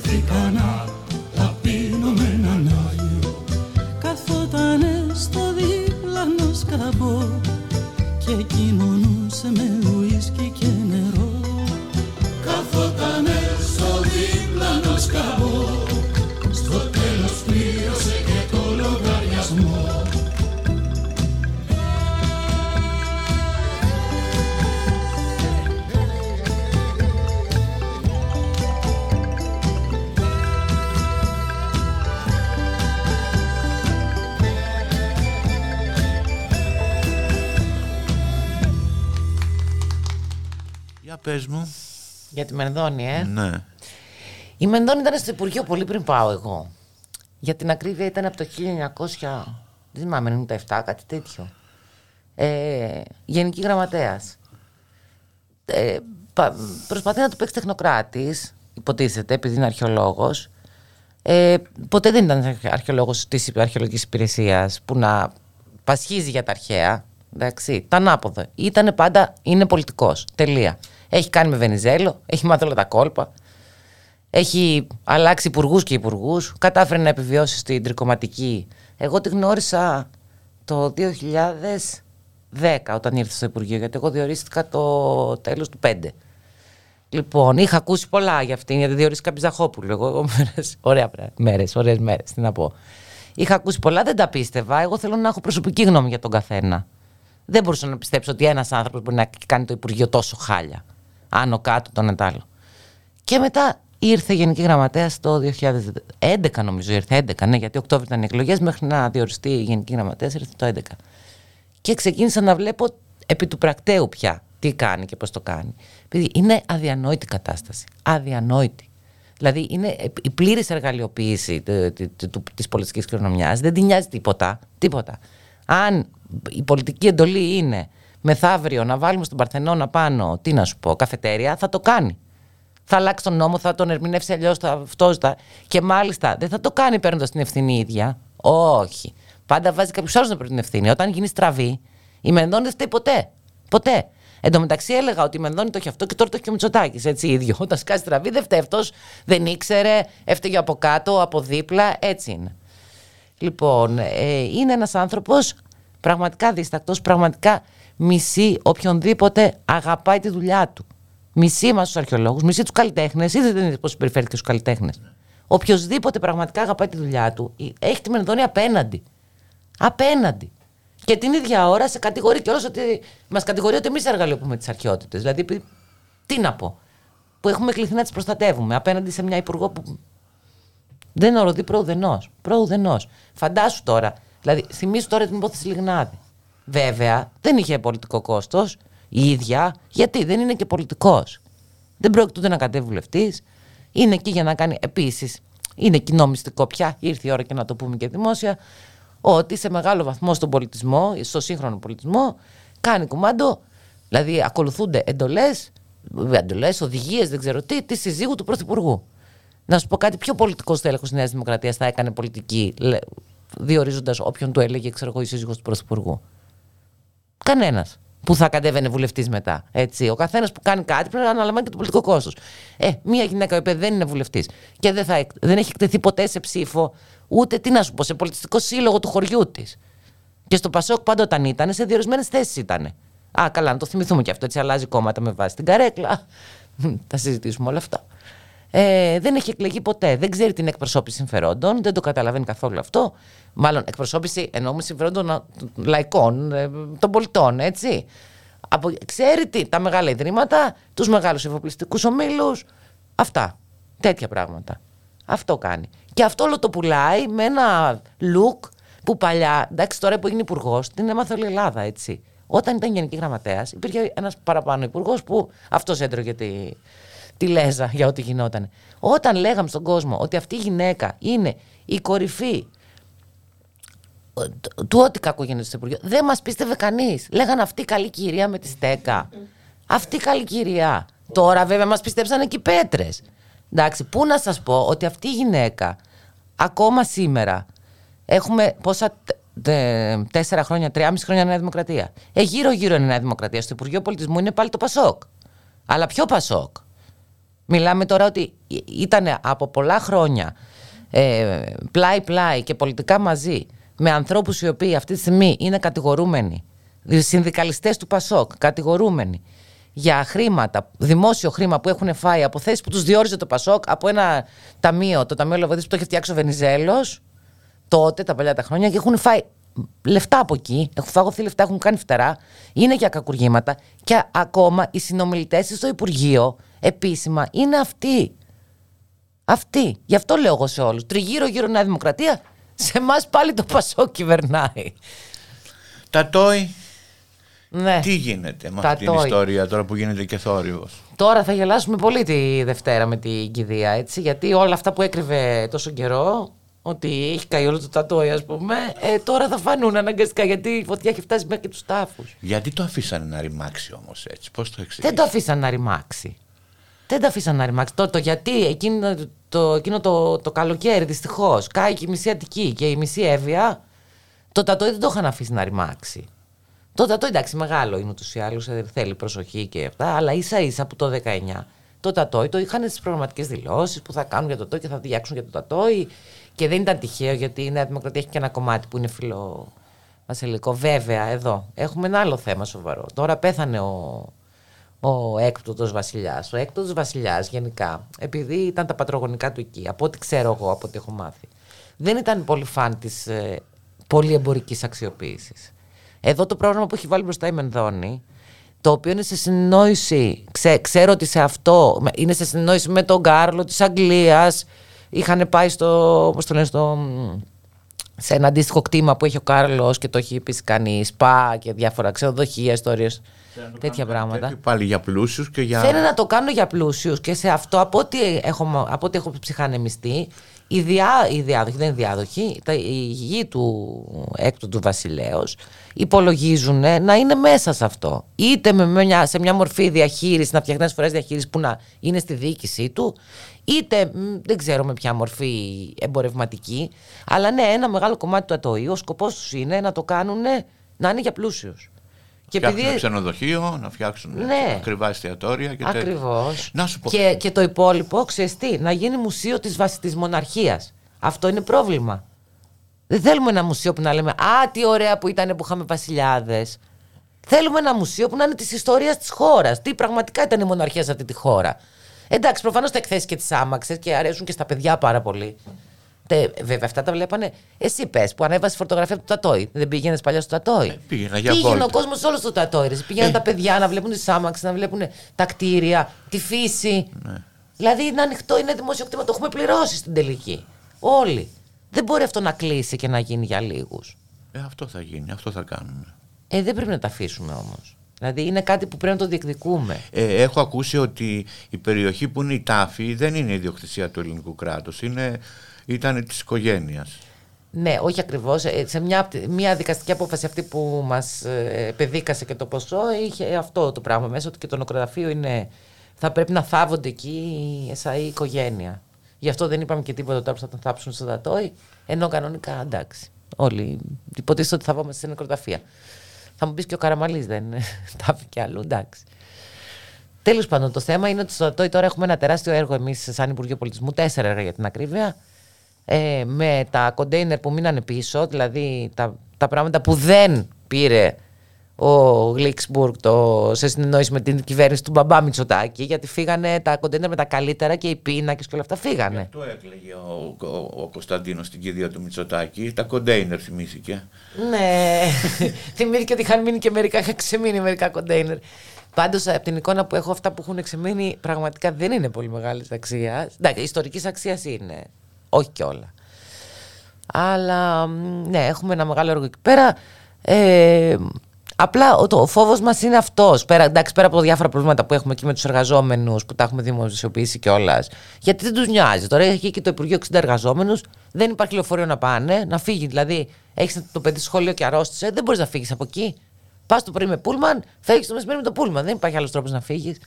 Ti Pana. Τη Μενδώνη, ε. Ναι. Η Μενδώνη ήταν στο Υπουργείο πολύ πριν πάω εγώ. Για την ακρίβεια ήταν από το 1900, δεν θυμάμαι, 97, κάτι τέτοιο. Ε, Γενική Γραμματέας. Ε, πα- προσπαθεί να του παίξει τεχνοκράτης, υποτίθεται, επειδή είναι αρχαιολόγος. Ε, ποτέ δεν ήταν αρχαιολόγος της αρχαιολογικής υπηρεσίας που να πασχίζει για τα αρχαία. Εντάξει, τα ανάποδα. Ήταν πάντα, είναι πολιτικός. Τελεία. Έχει κάνει με Βενιζέλο, έχει μάθει όλα τα κόλπα. Έχει αλλάξει υπουργούς και υπουργούς. Κατάφερε να επιβιώσει στην τρικοματική. Εγώ τη γνώρισα το 2010 όταν ήρθε στο Υπουργείο, γιατί εγώ διορίστηκα το τέλος του 5. Λοιπόν, είχα ακούσει πολλά για αυτήν, γιατί διορίστηκα Πιζαχόπουλο. Εγώ, εγώ μέρες, ωραία μέρες, ωραίες μέρες, τι να πω. Είχα ακούσει πολλά, δεν τα πίστευα. Εγώ θέλω να έχω προσωπική γνώμη για τον καθένα. Δεν μπορούσα να πιστέψω ότι ένας άνθρωπος μπορεί να κάνει το Υπουργείο τόσο χάλια. Άνω κάτω τον ετάλλο. Και μετά ήρθε η Γενική Γραμματέα το 2011, νομίζω. Ήρθε 11, ναι, γιατί Οκτώβριο ήταν οι εκλογές. Μέχρι να διοριστεί η Γενική Γραμματέα ήρθε το 11. Και ξεκίνησα να βλέπω επί του πρακτέου πια τι κάνει και πώς το κάνει. Επειδή είναι αδιανόητη κατάσταση. Αδιανόητη. Δηλαδή είναι η πλήρης εργαλειοποίηση της πολιτικής κληρονομιάς. Δεν την νοιάζει τίποτα. τίποτα. Αν η πολιτική εντολή είναι μεθαύριο να βάλουμε στον Παρθενώνα πάνω, τι να σου πω, καφετέρια, θα το κάνει. Θα αλλάξει τον νόμο, θα τον ερμηνεύσει αλλιώς, θα αυτό. Θα... Και μάλιστα δεν θα το κάνει παίρνοντας την ευθύνη ίδια. Όχι. Πάντα βάζει κάποιο άλλο να παίρνει την ευθύνη. Όταν γίνει στραβή, η Μενδώνη δεν φταίει ποτέ. Ποτέ. Εν τω μεταξύ έλεγα ότι η Μενδώνη το έχει αυτό και τώρα το έχει και ο Μητσοτάκης. Έτσι ίδιο. Όταν σκάσει στραβή, δεν φταίει αυτός, δεν ήξερε, έφταιγε από κάτω, από δίπλα. Έτσι είναι. Λοιπόν, ε, είναι ένας άνθρωπος πραγματικά δίστακτο, πραγματικά μισεί οποιονδήποτε αγαπάει τη δουλειά του. Μισεί μας τους αρχαιολόγους, μισεί τους καλλιτέχνες. Είδατε δεν είδες πώς συμπεριφέρθηκε στους καλλιτέχνες. Οποιοδήποτε πραγματικά αγαπάει τη δουλειά του, έχει τη Μενδώνη απέναντι. Απέναντι. Και την ίδια ώρα σε κατηγορεί κιόλας ότι. Μας κατηγορεί ότι εμείς εργαλειοποιούμε τις αρχαιότητες. Δηλαδή, τι να πω. Που έχουμε κληθεί να τις προστατεύουμε απέναντι σε μια υπουργό που. Δεν είναι οροδί προουδενός. Προουδενός. Φαντάσου τώρα. Δηλαδή, θυμίσου τώρα την υπόθεση Λιγνάδη. Βέβαια, δεν είχε πολιτικό κόστος η ίδια, γιατί δεν είναι και πολιτικός. Δεν πρόκειται ούτε να κατέβει βουλευτής. Είναι εκεί για να κάνει επίσης. Είναι κοινό μυστικό πια, ήρθε η ώρα και να το πούμε και δημόσια, ότι σε μεγάλο βαθμό στον πολιτισμό, στο σύγχρονο πολιτισμό, κάνει κουμάντο, δηλαδή ακολουθούνται εντολές, εντολές, οδηγίες, δεν ξέρω τι, της συζύγου του Πρωθυπουργού. Να σου πω κάτι, πιο πολιτικό τέλεχο τη Νέας Δημοκρατίας θα έκανε πολιτική, διορίζοντας όποιον του έλεγε, ξέρω εγώ, η σύζυγος του Πρωθυπουργού. Κανένας που θα κατέβαινε βουλευτής μετά. Έτσι. Ο καθένας που κάνει κάτι πρέπει να αναλαμβάνει και το πολιτικό κόστος. Ε, μία γυναίκα η δεν είναι βουλευτής και δεν, θα, δεν έχει εκτεθεί ποτέ σε ψήφο, ούτε τι να σου πω, σε πολιτιστικό σύλλογο του χωριού της. Και στο Πασόκ πάντα όταν ήταν, σε διορισμένες θέσεις ήταν. Α, καλά, να το θυμηθούμε και αυτό. Έτσι αλλάζει κόμματα με βάση την καρέκλα. Θα συζητήσουμε όλα αυτά. Ε, δεν έχει εκλεγεί ποτέ. Δεν ξέρει την εκπροσώπηση συμφερόντων. Δεν το καταλαβαίνει καθόλου αυτό. Μάλλον εκπροσώπηση εννοούμε συμφερόντων λαϊκών, ε, των πολιτών, έτσι. Από, ξέρει τι, τα μεγάλα ιδρύματα, τους μεγάλους εφοπλιστικούς ομίλους. Αυτά. Τέτοια πράγματα. Αυτό κάνει. Και αυτό όλο το πουλάει με ένα look που παλιά, εντάξει, τώρα που έγινε υπουργός, την έμαθε όλη η Ελλάδα, έτσι. Όταν ήταν γενική γραμματέας, υπήρχε ένας παραπάνω υπουργός που αυτός έτρωγε τη, τη λέζα για ό,τι γινόταν. Όταν λέγαμε στον κόσμο ότι αυτή η γυναίκα είναι η κορυφή του ό,τι κακό γίνεται στο Υπουργείο, δεν μας πίστευε κανείς. Λέγανε αυτή η καλή κυρία με τη στέκα. Αυτή η καλή κυρία. Τώρα βέβαια μας πιστέψαν και οι πέτρες. Εντάξει, πού να σας πω ότι αυτή η γυναίκα ακόμα σήμερα έχουμε πόσα τέσσερα χρόνια, τριάμιση χρόνια Νέα Δημοκρατία. Ε, γύρω-γύρω είναι Νέα Δημοκρατία. Στο Υπουργείο Πολιτισμού είναι πάλι το Πασόκ. Αλλά ποιο Πασόκ; Μιλάμε τώρα ότι ήταν από πολλά χρόνια ε, πλάι-πλάι και πολιτικά μαζί με ανθρώπους οι οποίοι αυτή τη στιγμή είναι κατηγορούμενοι, συνδικαλιστές του ΠΑΣΟΚ, κατηγορούμενοι για χρήματα, δημόσιο χρήμα που έχουν φάει από θέσεις που τους διόριζε το Πασόκ από ένα ταμείο, το Ταμείο Λεβαδή που το έχει φτιάξει ο Βενιζέλος, τότε, τα παλιά τα χρόνια, και έχουν φάει λεφτά από εκεί, έχουν φάγωθει λεφτά, έχουν κάνει φτερά, είναι για κακουργήματα. Και ακόμα οι συνομιλητές στο Υπουργείο επίσημα είναι αυτοί. Αυτοί. Γι' αυτό λέω εγώ σε όλους. Τριγύρω-γύρω Νέα Δημοκρατία, σε εμάς πάλι το Πασό κυβερνάει. Τα τόι. Ναι. Τι γίνεται με Τα αυτή την τόι. ιστορία τώρα που γίνεται και θόρυβος; Τώρα θα γελάσουμε πολύ τη Δευτέρα με την κηδεία, έτσι, γιατί όλα αυτά που έκρυβε τόσο καιρό, ότι έχει καεί όλο το τατόι, ας πούμε, ε, τώρα θα φανούν αναγκαστικά, γιατί η φωτιά έχει φτάσει μέχρι και τους τάφους. Γιατί το αφήσανε να ρημάξει όμως έτσι, πώς το εξηγείς. Δεν το αφήσαν να ρημάξει. Δεν τα αφήσαν να ρημάξει. Το, το γιατί εκείνο, το, εκείνο το, το καλοκαίρι δυστυχώς κάει και η μισή Αττική και η μισή Εύβοια. Το τατόι δεν το είχαν αφήσει να ρημάξει. Το τατόι εντάξει μεγάλο είναι ούτως ή άλλως, θέλει προσοχή και αυτά, αλλά ίσα ίσα που το 19 το τατόι το είχαν στι προγραμματικές δηλώσεις που θα κάνουν για το τατόι και θα διάξουν για το τατόι. Και δεν ήταν τυχαίο γιατί η Νέα Δημοκρατία έχει και ένα κομμάτι που είναι φιλο βασιλικό. Βέβαια, εδώ έχουμε ένα άλλο θέμα σοβαρό. Τώρα πέθανε ο, ο έκπτωτος βασιλιάς. Ο έκπτωτος βασιλιάς γενικά, επειδή ήταν τα πατρογονικά του εκεί, από ό,τι ξέρω εγώ, από ό,τι έχω μάθει, δεν ήταν πολύ φαν της ε, πολυεμπορικής αξιοποίησης. Εδώ το πρόγραμμα που έχει βάλει μπροστά η Μενδώνη, το οποίο είναι σε συνεννόηση, ξέ, ξέρω ότι σε αυτό, είναι σε συνεννόηση με τον Κάρλο της Αγγλίας, είχαν πάει στο, πώς το λένε, στο, σε ένα αντίστοιχο κτήμα που έχει ο Κάρλος και το έχει επίση κάνει σπα και διάφορα ξενοδοχεία, ιστορίες. Τέτοια πράγματα. Και πάλι για πλούσιους και για. Θέλει να το κάνω για πλούσιους και σε αυτό, από ό,τι έχω, από ό,τι έχω ψυχανεμιστεί, οι, διά, οι διάδοχοι, δεν είναι διάδοχοι, τα, η γη του έκτου του βασιλέως υπολογίζουν να είναι μέσα σε αυτό. Είτε με μια, σε μια μορφή διαχείρισης, να φτιάχνει φορές διαχείρισης που να είναι στη διοίκησή του, είτε μ, δεν ξέρω με ποια μορφή εμπορευματική, αλλά ναι, ένα μεγάλο κομμάτι του ατοίου, ο σκοπός τους είναι να το κάνουν να είναι για πλούσιους. Και φτιάξουν ξενοδοχείο, να φτιάξουν Ναι. ακριβά εστιατόρια και τέτοια. Ακριβώς. Να σου πω. Και, και το υπόλοιπο, ξέρεις τι, να γίνει μουσείο της, βασ- της μοναρχίας. Αυτό είναι πρόβλημα. Δεν θέλουμε ένα μουσείο που να λέμε «Α, τι ωραία που ήταν που είχαμε βασιλιάδες». Θέλουμε ένα μουσείο που να είναι της ιστορίας της χώρας. Τι πραγματικά ήταν η μοναρχία σε αυτή τη χώρα. Εντάξει, προφανώς τα εκθέσεις και τις άμαξες και αρέσουν και στα παιδιά πάρα πολύ. Τε, βέβαια, αυτά τα βλέπανε. Εσύ πες που ανέβασες φωτογραφία του Τατόι. Δεν πήγαινες παλιά στο Τατόι; Ε, πήγαινα για Πήγαινε ο βόλτα. κόσμος όλος στο Τατόι. ρε. Πήγαιναν τα παιδιά να βλέπουν τις άμαξες, να βλέπουν τα κτίρια, τη φύση. Δηλαδή είναι ανοιχτό, είναι δημόσιο κτήμα. Το έχουμε πληρώσει στην τελική. Όλοι. Δεν μπορεί αυτό να κλείσει και να γίνει για λίγους. Ε, αυτό θα γίνει, αυτό θα κάνουμε. Ε, δεν πρέπει να τα αφήσουμε όμως. Δηλαδή είναι κάτι που πρέπει να το διεκδικούμε. Ε, έχω ακούσει ότι η περιοχή που είναι η τάφη δεν είναι ιδιοκτησία του ελληνικού κράτους, είναι, ήταν της οικογένειας. Ναι, όχι ακριβώς. Σε μια, απ' τη- μια δικαστική απόφαση αυτή που μας ε, παιδίκασε και το ποσό είχε αυτό το πράγμα μέσα ότι και το νεκροταφείο είναι. Θα πρέπει να θάβονται εκεί η ΕΣΑΗ οικογένεια. Γι' αυτό δεν είπαμε και τίποτα τώρα που θα τον θάψουν στο Δατόι. Ενώ κανονικά εντάξει. Όλοι υποτίθεται ότι θα πάμε σε νεκροταφεία. Θα μου πεις και ο Καραμαλής δεν τα και αλλού, εντάξει. Τέλος πάντων, το θέμα είναι ότι στο Δατόι τώρα έχουμε ένα τεράστιο έργο εμείς, σαν Υπουργείο Πολιτισμού, τέσσερα έργα για την ακρίβεια. Ε, με τα κοντέινερ που μείνανε πίσω, δηλαδή τα, τα πράγματα που δεν πήρε ο Γλίξμπουργκ το, σε συνεννόηση με την κυβέρνηση του μπαμπά Μητσοτάκη, γιατί φύγανε τα κοντέινερ με τα καλύτερα και οι πίνακες και όλα αυτά φύγανε. Το έκλαιγε ο, ο, ο Κωνσταντίνος στην κηδεία του Μητσοτάκη, τα κοντέινερ θυμήθηκε. Ναι, θυμήθηκε ότι είχαν μείνει και μερικά, είχαν ξεμείνει μερικά κοντέινερ. Πάντως από την εικόνα που έχω, αυτά που έχουν ξεμείνει πραγματικά δεν είναι πολύ μεγάλης αξίας. Εντάξει, ιστορικής αξίας είναι. Όχι κιόλα. Αλλά μ, ναι, έχουμε ένα μεγάλο έργο εκεί πέρα. Ε, απλά ο, το, ο φόβος μας είναι αυτός. Πέρα, εντάξει, πέρα από διάφορα προβλήματα που έχουμε εκεί με τους εργαζόμενους που τα έχουμε δημοσιοποιήσει κιόλας. Γιατί δεν τους νοιάζει. Τώρα έχει και το Υπουργείο 60 εργαζόμενους, δεν υπάρχει λεωφορείο να πάνε, να φύγει. Δηλαδή, έχεις το παιδί στο σχολείο και αρρώστησε, δεν μπορείς να φύγεις από εκεί. Πας το πρωί με πούλμαν, φεύγεις το μεσημέρι με το πούλμαν. Δεν υπάρχει άλλος τρόπος να φύγεις.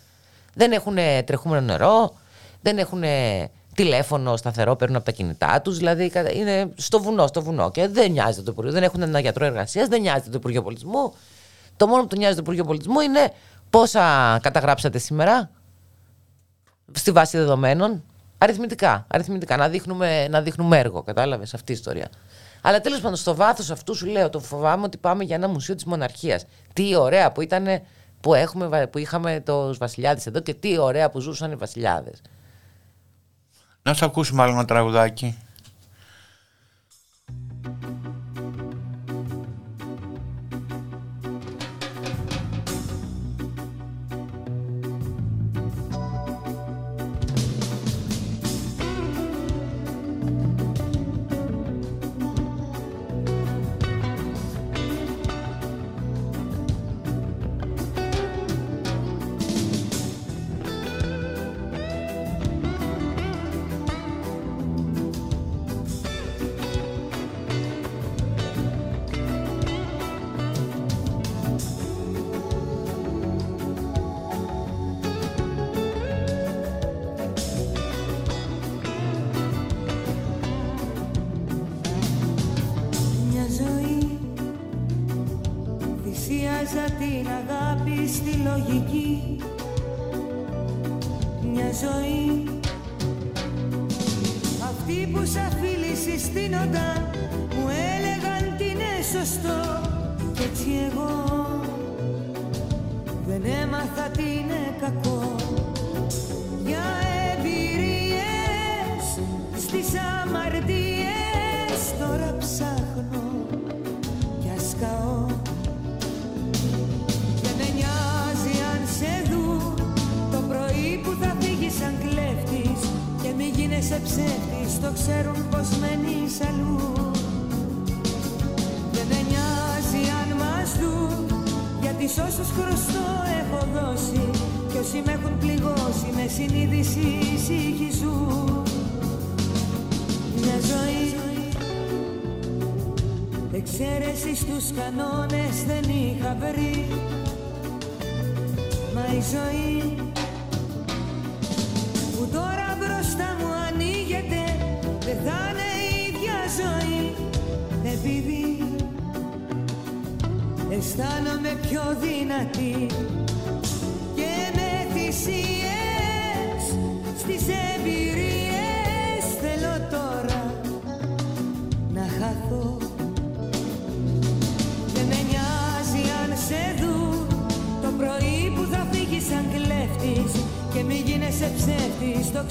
Δεν έχουν τρεχούμενο νερό, δεν έχουν τηλέφωνο σταθερό, παίρνουν από τα κινητά τους. Δηλαδή κα- είναι στο βουνό, στο βουνό. Και δεν νοιάζεται το Υπουργείο. Δεν έχουν ένα γιατρό εργασίας, δεν νοιάζεται το Υπουργείο Πολιτισμού. Το μόνο που του νοιάζει το Υπουργείο Πολιτισμού είναι πόσα καταγράψατε σήμερα στη βάση δεδομένων. Αριθμητικά. αριθμητικά να, δείχνουμε, να δείχνουμε έργο. Κατάλαβες αυτή η ιστορία. Αλλά τέλος πάντων, στο βάθος αυτού σου λέω, το φοβάμαι ότι πάμε για ένα μουσείο της μοναρχίας. Τι ωραία που ήταν που, έχουμε, βα- που είχαμε τους βασιλιάδες εδώ και τι ωραία που ζούσαν οι βασιλιάδες. Να σε ακούσουμε άλλο ένα τραγουδάκι. Στη λογική. Μια ζωή. Αυτοί που σαν φίλοι συστήνονταν Μου έλεγαν τι είναι σωστό. Κι έτσι εγώ Δεν έμαθα τι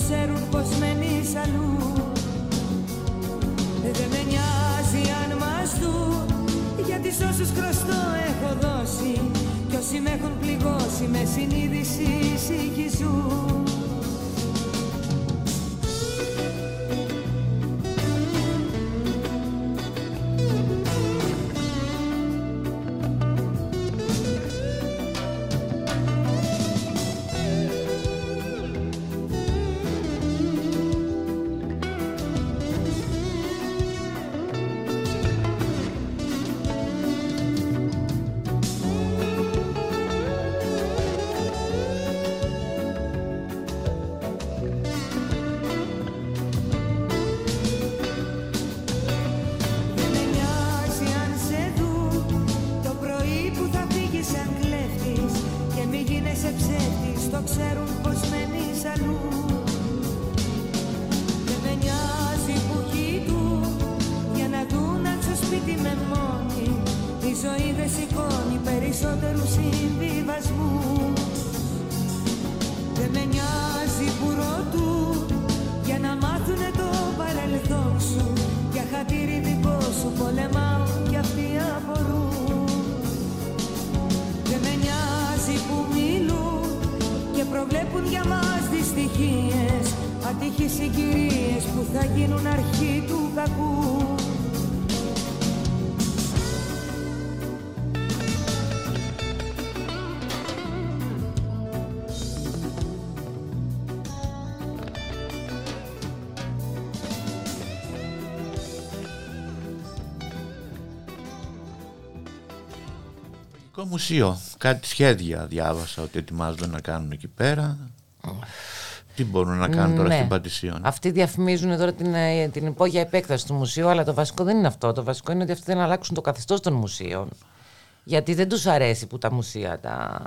ξέρουν πως μένεις αλλού Δεν με νοιάζει αν μας δουν Γιατί σ' όσους χρωστό έχω δώσει. Κι όσοι με έχουν πληγώσει Με συνείδηση ησύχη μουσείο. Κάτι σχέδια διάβασα ότι ετοιμάζονται να κάνουν εκεί πέρα. Τι μπορούν να κάνουν τώρα Ναι. στην Πατησίων; Αυτοί διαφημίζουν τώρα την, ε, την υπόγεια επέκταση του μουσείου, αλλά το βασικό δεν είναι αυτό. Το βασικό είναι ότι αυτοί θέλουν να αλλάξουν το καθεστώς των μουσείων. Γιατί δεν τους αρέσει που τα μουσεία τα...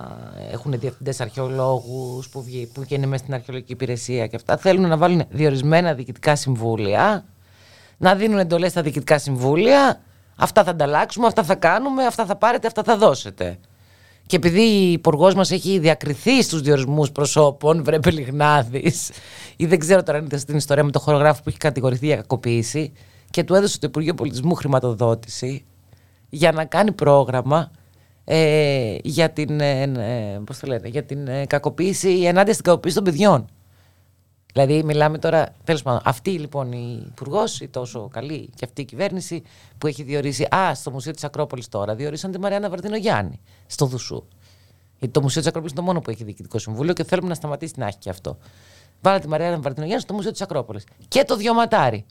έχουν διευθυντές αρχαιολόγους που, βγει- που είναι μέσα στην αρχαιολογική υπηρεσία και αυτά. Θέλουν να βάλουν διορισμένα διοικητικά συμβούλια, να δίνουν εντολές στα διοικητικά συμβούλια. Αυτά θα ανταλλάξουμε, αυτά θα κάνουμε, αυτά θα πάρετε, αυτά θα δώσετε. Και επειδή η υπουργός μας έχει διακριθεί στους διορισμούς προσώπων, βρε Πελιγνάδης, ή δεν ξέρω τώρα αν είδατε την ιστορία με τον χορογράφο που έχει κατηγορηθεί για κακοποίηση, και του έδωσε το Υπουργείο Πολιτισμού χρηματοδότηση για να κάνει πρόγραμμα ε, για την, ε, ε, πώς το λένε, για την ε, κακοποίηση, ενάντια στην κακοποίηση των παιδιών. Δηλαδή, μιλάμε τώρα, τέλος πάντων, αυτή λοιπόν η υπουργός, η τόσο καλή και αυτή η κυβέρνηση που έχει διορίσει. Α, στο Μουσείο της Ακρόπολης τώρα διορίσαν τη Μαριάννα Βαρδινογιάννη, στο Δουσού. Γιατί το Μουσείο της Ακρόπολης είναι το μόνο που έχει διοικητικό συμβούλιο και θέλουμε να σταματήσει να έχει και αυτό. Βάλα τη Μαριάννα Βαρδινογιάννη στο Μουσείο της Ακρόπολης. Και το Διωματάρι.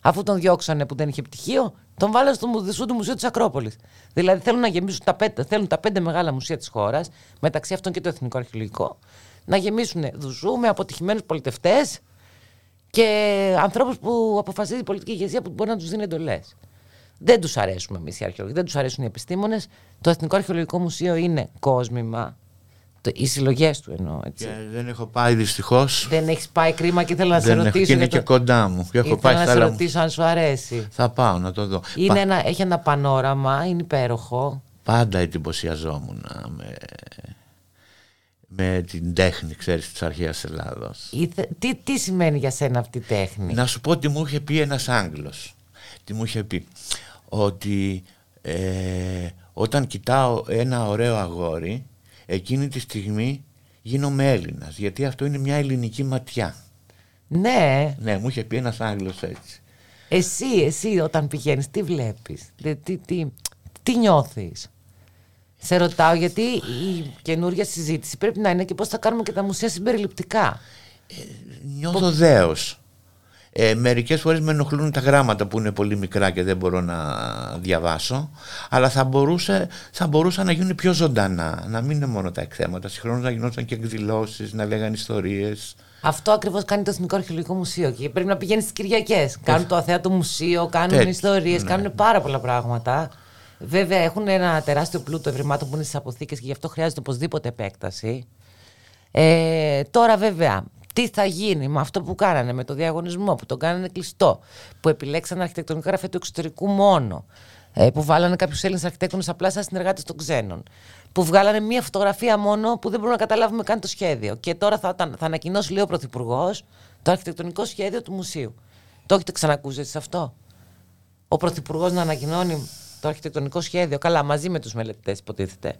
Αφού τον διώξανε που δεν είχε πτυχίο, τον βάλανε στο Δουσού του Μουσείου της Ακρόπολης. Δηλαδή θέλουν να γεμίσουν τα πέντε, θέλουν τα πέντε μεγάλα μουσεία της χώρας, μεταξύ αυτών και το Εθνικό Αρχαιολογικό, να γεμίσουν Δουσού με αποτυχημένους πολιτευτές και ανθρώπους που αποφασίζει η πολιτική ηγεσία που μπορεί να τους δίνει εντολές. Δεν τους αρέσουμε εμείς οι αρχαιολόγοι, δεν τους αρέσουν οι επιστήμονες. Το Εθνικό Αρχαιολογικό Μουσείο είναι κόσμημα. Το, οι συλλογές του εννοώ. Έτσι. Και δεν έχω πάει δυστυχώς. Δεν έχεις πάει κρίμα και ήθελα να σε Δεν έχω, ρωτήσω. και είναι για και το- κοντά μου. Και έχω Ήθελα πάει να στα σε άλλα μου. ρωτήσω αν σου αρέσει. Θα πάω να το δω. Είναι Πα- ένα, έχει ένα πανόραμα, είναι υπέροχο. Πάντα εντυπωσιαζόμουν με, με την τέχνη, ξέρεις, της αρχαίας Ελλάδος. Ήθε- τι, τι σημαίνει για σένα αυτή η τέχνη; Να σου πω τι μου είχε πει ένας Άγγλος. Τι μου είχε πει; Ότι ε, όταν κοιτάω ένα ωραίο αγόρι, εκείνη τη στιγμή γίνομαι Έλληνας. Γιατί αυτό είναι μια ελληνική ματιά. Ναι, Ναι, μου είχε πει ένας Άγγλος έτσι. εσύ, εσύ όταν πηγαίνεις τι βλέπεις, τι, τι, τι, τι νιώθεις; Σε ρωτάω γιατί η καινούργια συζήτηση πρέπει να είναι και πώς θα κάνουμε και τα μουσεία συμπεριληπτικά. Νιώθω δέος. Ε, μερικές φορές με ενοχλούν τα γράμματα που είναι πολύ μικρά και δεν μπορώ να διαβάσω αλλά θα, μπορούσε, θα μπορούσαν να γίνουν πιο ζωντανά να μην είναι μόνο τα εκθέματα συγχρόνως να γινόταν και εκδηλώσεις να λέγαν ιστορίες Αυτό ακριβώς κάνει το Εθνικό Αρχαιολογικό Μουσείο και πρέπει να πηγαίνεις στις Κυριακές. Κάνουν το αθέατο μουσείο, κάνουν Έτσι, ιστορίες, ναι. κάνουν πάρα πολλά πράγματα. Βέβαια έχουν ένα τεράστιο πλούτο ευρημάτων που είναι στις αποθήκες και γι' αυτό χρειάζεται οπωσδήποτε επέκταση. Ε, τώρα βέβαια, τι θα γίνει με αυτό που κάνανε, με το διαγωνισμό που τον κάνανε κλειστό, που επιλέξαν αρχιτεκτονικά γραφεία του εξωτερικού μόνο, ε, που βάλανε κάποιους Έλληνες αρχιτέκτονες απλά σαν συνεργάτες των ξένων, που βγάλανε μία φωτογραφία μόνο που δεν μπορούμε να καταλάβουμε καν το σχέδιο. Και τώρα θα, θα ανακοινώσει, λέει ο Πρωθυπουργός, το αρχιτεκτονικό σχέδιο του μουσείου. Το έχετε ξανακούσει εσείς αυτό; Ο Πρωθυπουργός να ανακοινώνει το αρχιτεκτονικό σχέδιο, καλά, μαζί με τους μελετητές, υποτίθεται.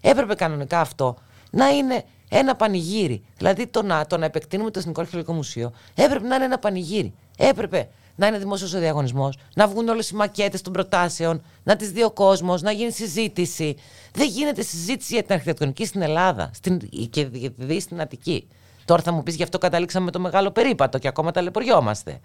Έπρεπε κανονικά αυτό να είναι ένα πανηγύρι. Δηλαδή το να, το να επεκτείνουμε το Εθνικό Αρχαιολογικό Μουσείο έπρεπε να είναι ένα πανηγύρι. Έπρεπε να είναι δημόσιος ο διαγωνισμός, να βγουν όλες οι μακέτες των προτάσεων, να τις δει ο κόσμος, να γίνει συζήτηση. Δεν γίνεται συζήτηση για την αρχιτεκτονική στην Ελλάδα στην, και δει στην Αττική. Τώρα θα μου πεις γι' αυτό καταλήξαμε με το μεγάλο περίπατο και ακόμα ταλαιπωριόμαστε.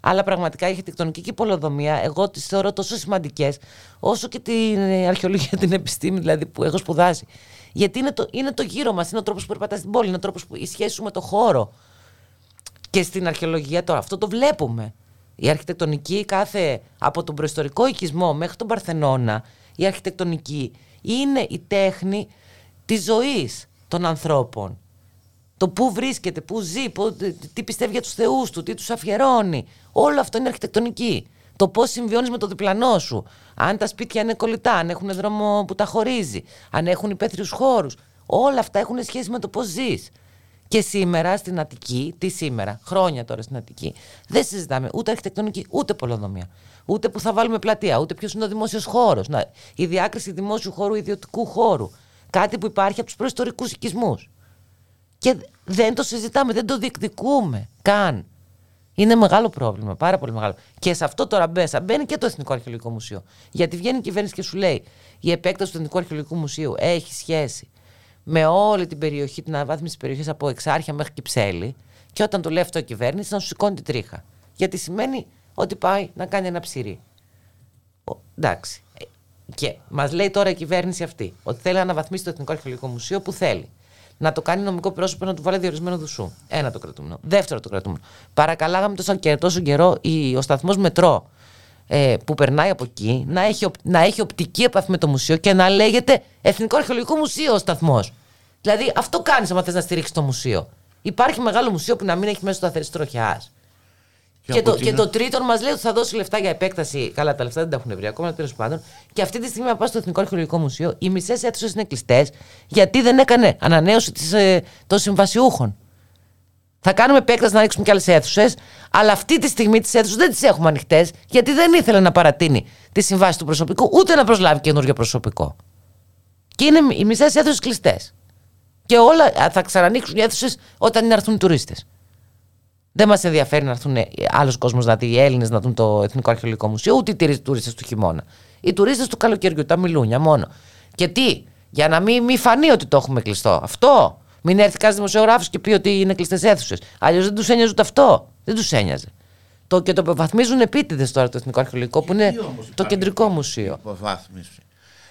Αλλά πραγματικά η αρχιτεκτονική και η πολεοδομία, εγώ τις θεωρώ τόσο σημαντικές, όσο και την ε, αρχαιολογία, την επιστήμη δηλαδή που έχω σπουδάσει. Γιατί είναι το, είναι το γύρο μας, είναι ο τρόπος που περπατάς στην πόλη, είναι ο τρόπος που η σχέση σου με το χώρο. Και στην αρχαιολογία τώρα αυτό το βλέπουμε. Η αρχιτεκτονική κάθε, από τον προϊστορικό οικισμό μέχρι τον Παρθενώνα, η αρχιτεκτονική είναι η τέχνη της ζωής των ανθρώπων. Το πού βρίσκεται, πού ζει, πού- τι πιστεύει για τους θεούς του, τι τους αφιερώνει. Όλο αυτό είναι αρχιτεκτονική. Το πώς συμβιώνεις με το διπλανό σου. Αν τα σπίτια είναι κολλητά, αν έχουν δρόμο που τα χωρίζει, αν έχουν υπαίθριους χώρους. Όλα αυτά έχουν σχέση με το πώς ζεις. Και σήμερα στην Αττική, τι σήμερα, χρόνια τώρα στην Αττική, δεν συζητάμε ούτε αρχιτεκτονική ούτε πολεοδομία. Ούτε που θα βάλουμε πλατεία, ούτε ποιος είναι ο δημόσιος χώρος. Η διάκριση δημόσιου χώρου, ιδιωτικού χώρου. Κάτι που υπάρχει από τους προϊστορικούς οικισμούς. Και δεν το συζητάμε, δεν το διεκδικούμε καν. Είναι μεγάλο πρόβλημα, πάρα πολύ μεγάλο. Και σε αυτό τώρα μπέσα μπαίνει και το Εθνικό Αρχαιολογικό Μουσείο. Γιατί βγαίνει η κυβέρνηση και σου λέει: Η επέκταση του Εθνικού Αρχαιολογικού Μουσείου έχει σχέση με όλη την περιοχή, την αναβάθμιση της περιοχής από Εξάρχεια μέχρι Κυψέλη. Και όταν το λέει αυτό η κυβέρνηση, να σου σηκώνει την τρίχα. Γιατί σημαίνει ότι πάει να κάνει ένα ψυρί. Ο- εντάξει. Ε, Και μας λέει τώρα η κυβέρνηση αυτή ότι θέλει να αναβαθμίσει το Εθνικό Αρχαιολογικό Μουσείο που θέλει. Να το κάνει νομικό πρόσωπο να του βάλει διορισμένο δουσού. Ένα το κρατούμενο. Δεύτερο το κρατούμενο. Παρακαλάγαμε τόσο, και, τόσο καιρό η, ο σταθμός μετρό ε, που περνάει από εκεί να έχει, οπ- να έχει οπτική επαφή με το μουσείο και να λέγεται Εθνικό Αρχαιολογικό Μουσείο ο σταθμός. Δηλαδή αυτό κάνεις άμα θες να στηρίξεις το μουσείο. Υπάρχει μεγάλο μουσείο που να μην έχει μέσα σταθερή τροχιάς. Και, από το, την και α- το τρίτον μας λέει ότι θα δώσει λεφτά για επέκταση. Καλά, τα λεφτά δεν τα έχουν βρει ακόμα, τέλος πάντων. Και αυτή τη στιγμή, να πα στο Εθνικό Αρχαιολογικό Μουσείο, οι μισές αίθουσες είναι κλειστές γιατί δεν έκανε ανανέωση της, ε, των συμβασιούχων. Θα κάνουμε επέκταση να ρίξουμε και άλλες αίθουσες, αλλά αυτή τη στιγμή τις αίθουσες δεν τις έχουμε ανοιχτές, γιατί δεν ήθελε να παρατείνει τη συμβάση του προσωπικού, ούτε να προσλάβει καινούριο προσωπικό. Και είναι οι μισές αίθουσες κλειστές. Και όλα α, θα ξανανοίξουν οι αίθουσες όταν είναι να έρθουν οι τουρίστες. Δεν μας ενδιαφέρει να έρθουν άλλος κόσμος να δει, οι Έλληνες να δουν το Εθνικό Αρχαιολογικό Μουσείο, ούτε οι τουρίστες του χειμώνα. Οι τουρίστες του καλοκαιριού, τα μιλούνια μόνο. Και τι, για να μην, μην φανεί ότι το έχουμε κλειστό. Αυτό. Μην έρθει κανένα δημοσιογράφος και πει ότι είναι κλειστές αίθουσες. Αλλιώς δεν τους ένοιαζε ούτε αυτό. Δεν τους ένοιαζε. Το, και το υποβαθμίζουν επίτηδες τώρα το Εθνικό Αρχαιολογικό, που είναι Γιατί όμως το υπάρχει κεντρικό μουσείο. Υποβάθμιση.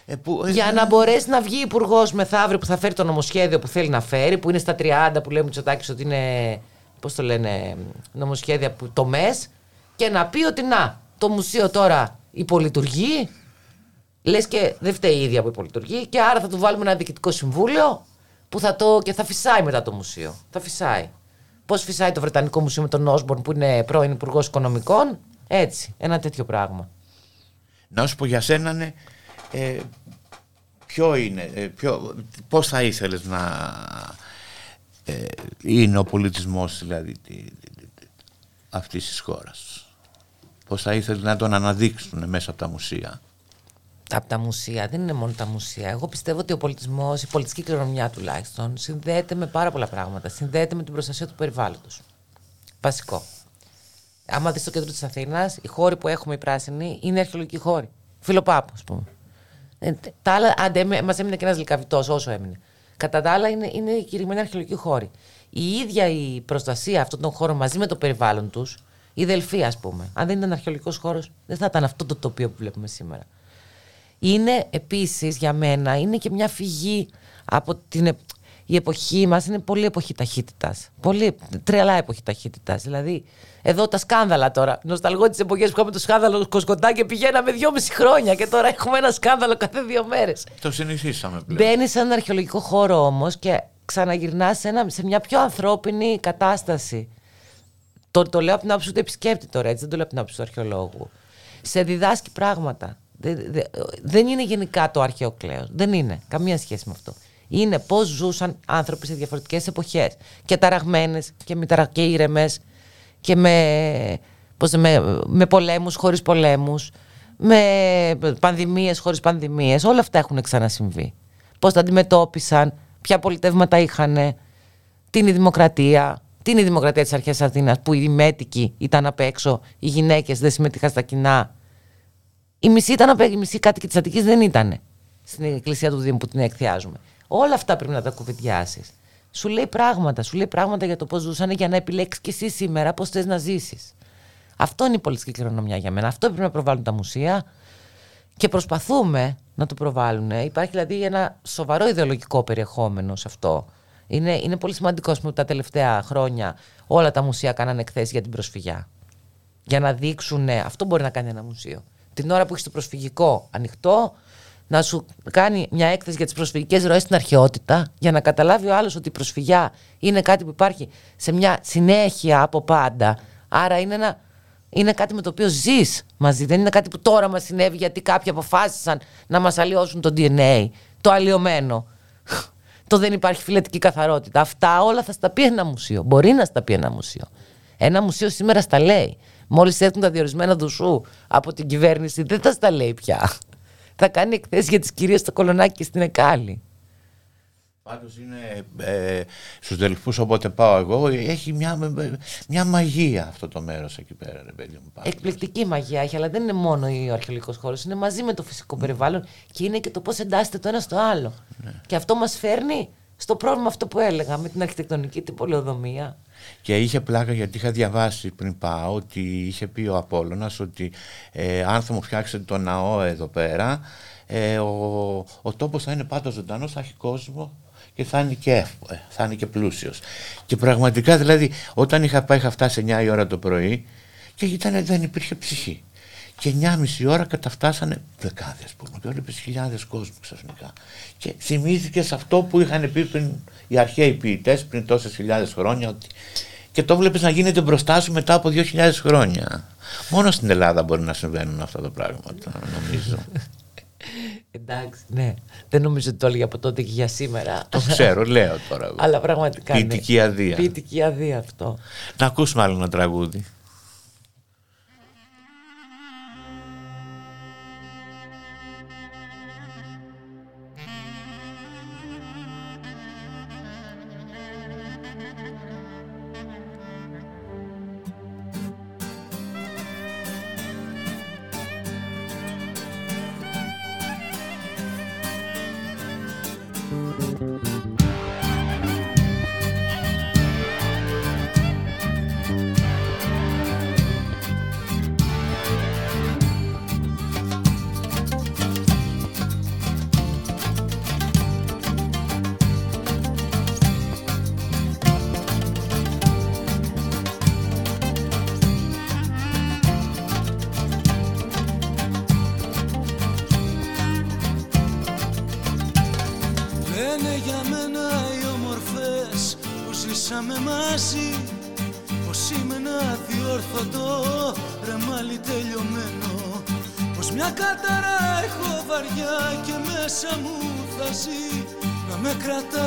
Ε, που, ε, Για να μπορέσει να βγει υπουργός μεθαύριο που θα φέρει το νομοσχέδιο που θέλει να φέρει, που είναι στα 30 που λέει ο Μητσοτάκης ότι είναι. Πώς το λένε, νομοσχέδια που το ΜΕΣ, και να πει ότι να, το μουσείο τώρα υπολειτουργεί. Λες και δεν φταίει η ίδια που υπολειτουργεί, και άρα θα του βάλουμε ένα διοικητικό συμβούλιο που θα το. και θα φυσάει μετά το μουσείο. Θα φυσάει. Πώς φυσάει το Βρετανικό Μουσείο με τον Όσμπορν που είναι πρώην Υπουργός Οικονομικών; Έτσι, ένα τέτοιο πράγμα. Να σου πω για σένα, ναι, ε, ποιο είναι, ε, ποιο, πώς θα ήθελες να ε, είναι ο πολιτισμός δηλαδή τη- τη- τη- τη- αυτής της χώρας. Πώς θα ήθελες να τον αναδείξουν μέσα από τα μουσεία; Από τα μουσεία, δεν είναι μόνο τα μουσεία. Εγώ πιστεύω ότι ο πολιτισμός, η πολιτική κληρονομιά τουλάχιστον, συνδέεται με πάρα πολλά πράγματα. Συνδέεται με την προστασία του περιβάλλοντος. Βασικό. Άμα δεις στο κέντρο της Αθήνας, οι χώροι που έχουμε οι πράσινοι είναι αρχαιολογικοί χώροι. Φιλοπάπου, ας πούμε. Ε, τα άλλα, άντε, μας έμεινε και ένας λικαβιτό, όσο έμεινε. Κατά τα άλλα, είναι, είναι κηρυγμένοι αρχαιολογικοί χώροι. Η ίδια η προστασία αυτών των χώρων μαζί με το περιβάλλον τους, η Δελφή, ας πούμε. Αν δεν ήταν αρχαιολογικός χώρος, δεν θα ήταν αυτό το τοπίο που βλέπουμε σήμερα. Είναι επίσης για μένα, είναι και μια φυγή από την... ε- Η εποχή μας είναι πολύ εποχή ταχύτητας. Πολύ τρελά εποχή ταχύτητας. Δηλαδή, εδώ τα σκάνδαλα τώρα. Νοσταλγώ τις εποχές που είχαμε το σκάνδαλο Κοσκοτά και πηγαίναμε δυόμιση χρόνια και τώρα έχουμε ένα σκάνδαλο κάθε δύο μέρες. Το συνηθίσαμε πλέον. Μπαίνεις σε έναν αρχαιολογικό χώρο όμως και ξαναγυρνάς σε, ένα- σε μια πιο ανθρώπινη κατάσταση. Το, το λέω από την άποψη του επισκέπτη τώρα, έτσι δεν το λέω από την άποψη του αρχαιολόγου. Σε διδάσκει πράγματα. Δε- δε- δεν είναι γενικά το αρχαίο κλέος. Δεν είναι. Καμία σχέση με αυτό. Είναι πώς ζούσαν άνθρωποι σε διαφορετικές εποχές. Και ταραγμένες και, μη ταρα- και ήρεμες και με, πώς, με, με πολέμους χωρίς πολέμους. Με πανδημίες χωρίς πανδημίες. Όλα αυτά έχουν ξανασυμβεί. Πώς τα αντιμετώπισαν, ποια πολιτεύματα είχαν, τι είναι η δημοκρατία, τι είναι η δημοκρατία της αρχαίας Αθήνας που οι μέτικοι ήταν απ' έξω, οι γυναίκες δεν συμμετείχαν στα κοινά. Η μισή ήταν απ' έξω, η μισή κάτοικοι της Αττικής δεν ήταν στην εκκλησία του Δήμου που την εκθιάζουμε. Όλα αυτά πρέπει να τα κουβεντιάσεις. Σου λέει πράγματα, σου λέει πράγματα για το πώς ζούσαν για να επιλέξεις και εσύ σήμερα πώς θες να ζήσεις. Αυτό είναι η πολιτική κληρονομιά για μένα. Αυτό πρέπει να προβάλλουν τα μουσεία και προσπαθούμε να το προβάλλουν. Υπάρχει δηλαδή ένα σοβαρό ιδεολογικό περιεχόμενο σε αυτό. Είναι, είναι πολύ σημαντικό ας πούμε, ότι τα τελευταία χρόνια όλα τα μουσεία κάνανε εκθέσεις για την προσφυγιά. Για να δείξουν, αυτό μπορεί να κάνει ένα μουσείο. Την ώρα που έχεις το προσφυγικό ανοιχτό, να σου κάνει μια έκθεση για τις προσφυγικές ροές στην αρχαιότητα, για να καταλάβει ο άλλος ότι η προσφυγιά είναι κάτι που υπάρχει σε μια συνέχεια από πάντα. Άρα είναι, ένα, είναι κάτι με το οποίο ζεις μαζί. Δεν είναι κάτι που τώρα μας συνέβη γιατί κάποιοι αποφάσισαν να μας αλλοιώσουν το DNA. Το αλλοιωμένο. το δεν υπάρχει φυλετική καθαρότητα. Αυτά όλα θα στα πει ένα μουσείο. Μπορεί να στα πει ένα μουσείο. Ένα μουσείο σήμερα στα λέει. Μόλις έρθουν τα διορισμένα δουσού από την κυβέρνηση, δεν θα στα λέει πια. Θα κάνει εκθέσεις για τις κυρίες στο Κολονάκι και στην Εκάλη. Πάντως είναι ε, στους Δελφούς όποτε πάω εγώ έχει μια, μια μαγεία αυτό το μέρος εκεί πέρα ρε παιδί μου. πάντως. Εκπληκτική μαγεία έχει, αλλά δεν είναι μόνο ο αρχαιολογικός χώρος. Είναι μαζί με το φυσικό περιβάλλον και είναι και το πώς εντάσσεται το ένα στο άλλο. Και αυτό μας φέρνει στο πρόβλημα αυτό που έλεγα με την αρχιτεκτονική, την πολεοδομία. Και είχε πλάκα γιατί είχα διαβάσει πριν πάω ότι είχε πει ο Απόλλωνας ότι ε, αν θα μου φτιάξετε το ναό εδώ πέρα ε, ο, ο τόπος θα είναι πάντα ζωντανός, θα έχει κόσμο και θα είναι και, εύ- ε, θα είναι και πλούσιος. Και πραγματικά δηλαδή όταν είχα πάει είχα φτάσει 9 η ώρα το πρωί και ήταν, δεν υπήρχε ψυχή. Και 9,5 ώρα καταφτάσανε δεκάδες πούμε και έβλεπες χιλιάδες κόσμου ξαφνικά. Και θυμήθηκε σε αυτό που είχαν πει πριν οι αρχαίοι ποιητές πριν τόσες χιλιάδες χρόνια ότι και το βλέπεις να γίνεται μπροστά σου μετά από 2.000 χρόνια. Μόνο στην Ελλάδα μπορεί να συμβαίνουν αυτά τα πράγματα νομίζω. Εντάξει, ναι. Δεν νομίζω ότι το έλεγε από τότε και για σήμερα. το ξέρω, λέω τώρα εγώ. Αλλά πραγματικά. ναι. Ποιητική αδεία. Ποιητική αδεία αυτό. Να ακούσουμε άλλο ένα τραγούδι.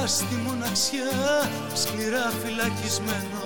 Στη μοναξιά σκληρά φυλακισμένο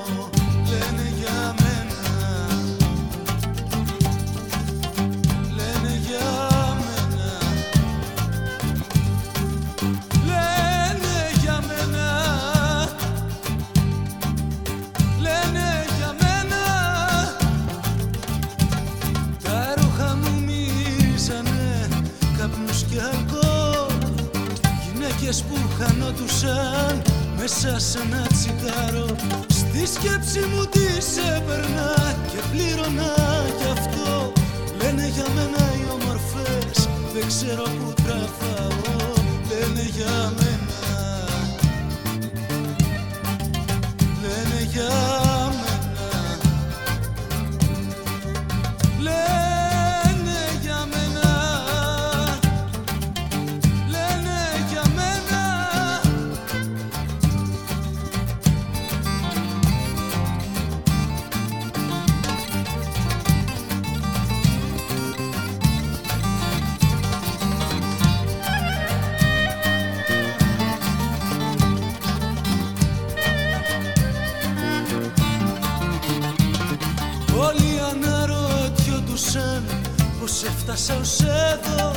πως έφτασα ως εδώ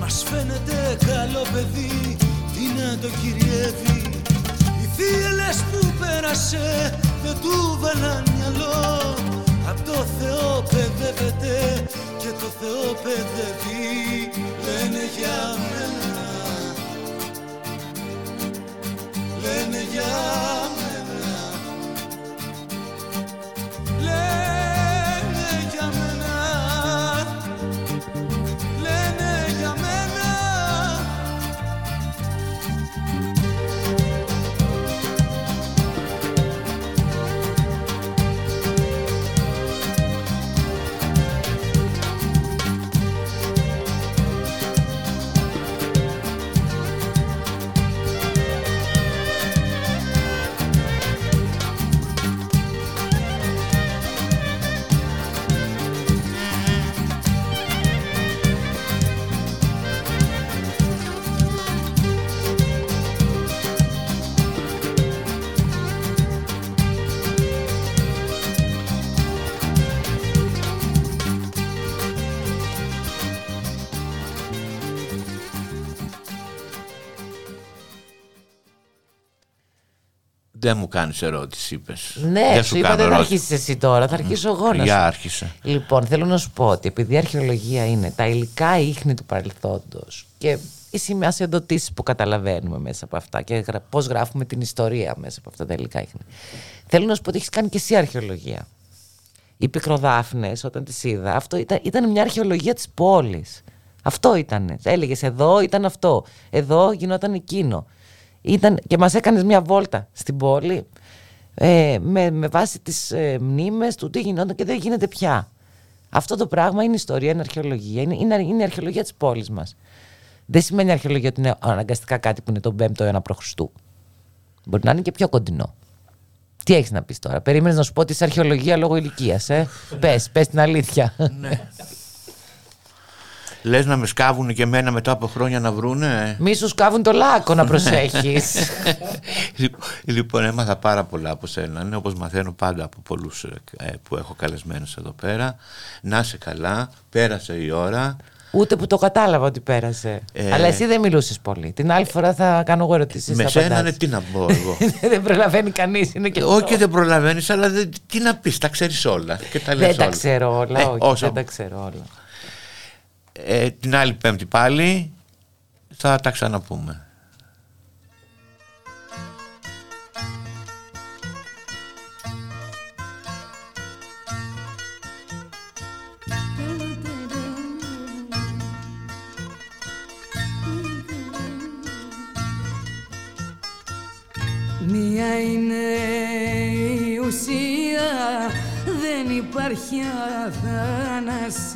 Μας φαίνεται καλό παιδί, τι να το κυριεύει. Οι θύελες που πέρασε δεν του βάλαν μυαλό. Απ' το Θεό παιδεύεται και το Θεό παιδεύει. Λένε για μένα. Λένε για μένα Δεν μου κάνεις ερώτηση, είπες. Ναι, δεν σου είπα δεν θα ερώτηση. αρχίσει εσύ τώρα, θα αρχίσω εγώ να σου Για άρχισε. Λοιπόν, θέλω να σου πω ότι επειδή η αρχαιολογία είναι τα υλικά ίχνη του παρελθόντος και οι σημασιοδοτήσεις που καταλαβαίνουμε μέσα από αυτά και γρα... πώς γράφουμε την ιστορία μέσα από αυτά τα υλικά ίχνη. Θέλω να σου πω ότι έχεις κάνει και εσύ αρχαιολογία. Οι πικροδάφνες όταν τις είδα, αυτό ήταν, ήταν μια αρχαιολογία της πόλης. Αυτό ήταν. Έλεγες εδώ ήταν αυτό, εδώ γινόταν εκείνο. Ήταν, και μας έκανες μια βόλτα στην πόλη ε, με, με βάση τις ε, μνήμες του τι γινόταν και δεν γίνεται πια. Αυτό το πράγμα είναι ιστορία, είναι αρχαιολογία, είναι, είναι, είναι η αρχαιολογία της πόλης μας. Δεν σημαίνει αρχαιολογία ότι είναι αναγκαστικά κάτι που είναι τον 5ο αιώνα π.Χ. Μπορεί να είναι και πιο κοντινό. Τι έχεις να πεις τώρα, περίμενες να σου πω ότι είσαι αρχαιολογία λόγω ηλικίας, ε; πες, πες την αλήθεια. Λες να με σκάβουν και εμένα μετά από χρόνια να βρούνε; Μη σου σκάβουν το λάκκο να προσέχεις. Λοιπόν, λοιπόν, έμαθα πάρα πολλά από σένα, ναι, όπως μαθαίνω πάντα από πολλούς ε, που έχω καλεσμένους εδώ πέρα. Να είσαι καλά, πέρασε η ώρα. Ούτε που το κατάλαβα ότι πέρασε. Ε, Αλλά εσύ δεν μιλούσες πολύ. Την άλλη φορά θα κάνω εγώ ερωτήσεις. Με σένα ναι, τι να πω εγώ. δεν προλαβαίνει κανείς. Είναι και όχι αυτό. δεν προλαβαίνεις, αλλά δεν, τι να πεις, τα ξέρεις όλα. Και τα λες Δεν τα όλα. ξέρω όλα. Ε, όχι, όσο- δεν τα ξέρω όλα. Ε, την άλλη πέμπτη πάλι θα τα ξαναπούμε. Μία είναι η ουσία, δεν υπάρχει αθανασία.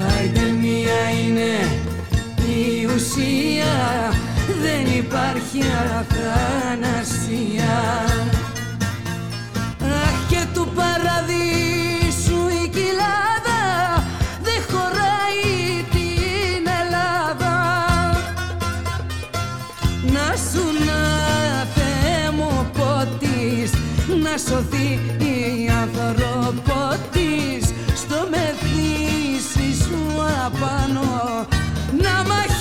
Αρτεμία είναι η ουσία δεν υπάρχει αθανασία. Αχ και του παραδείσου η κοιλάδα δεν χωράει την Ελλάδα. Να σου να θέμω να σωθεί η ανθρωπότητα. πάνω να μ'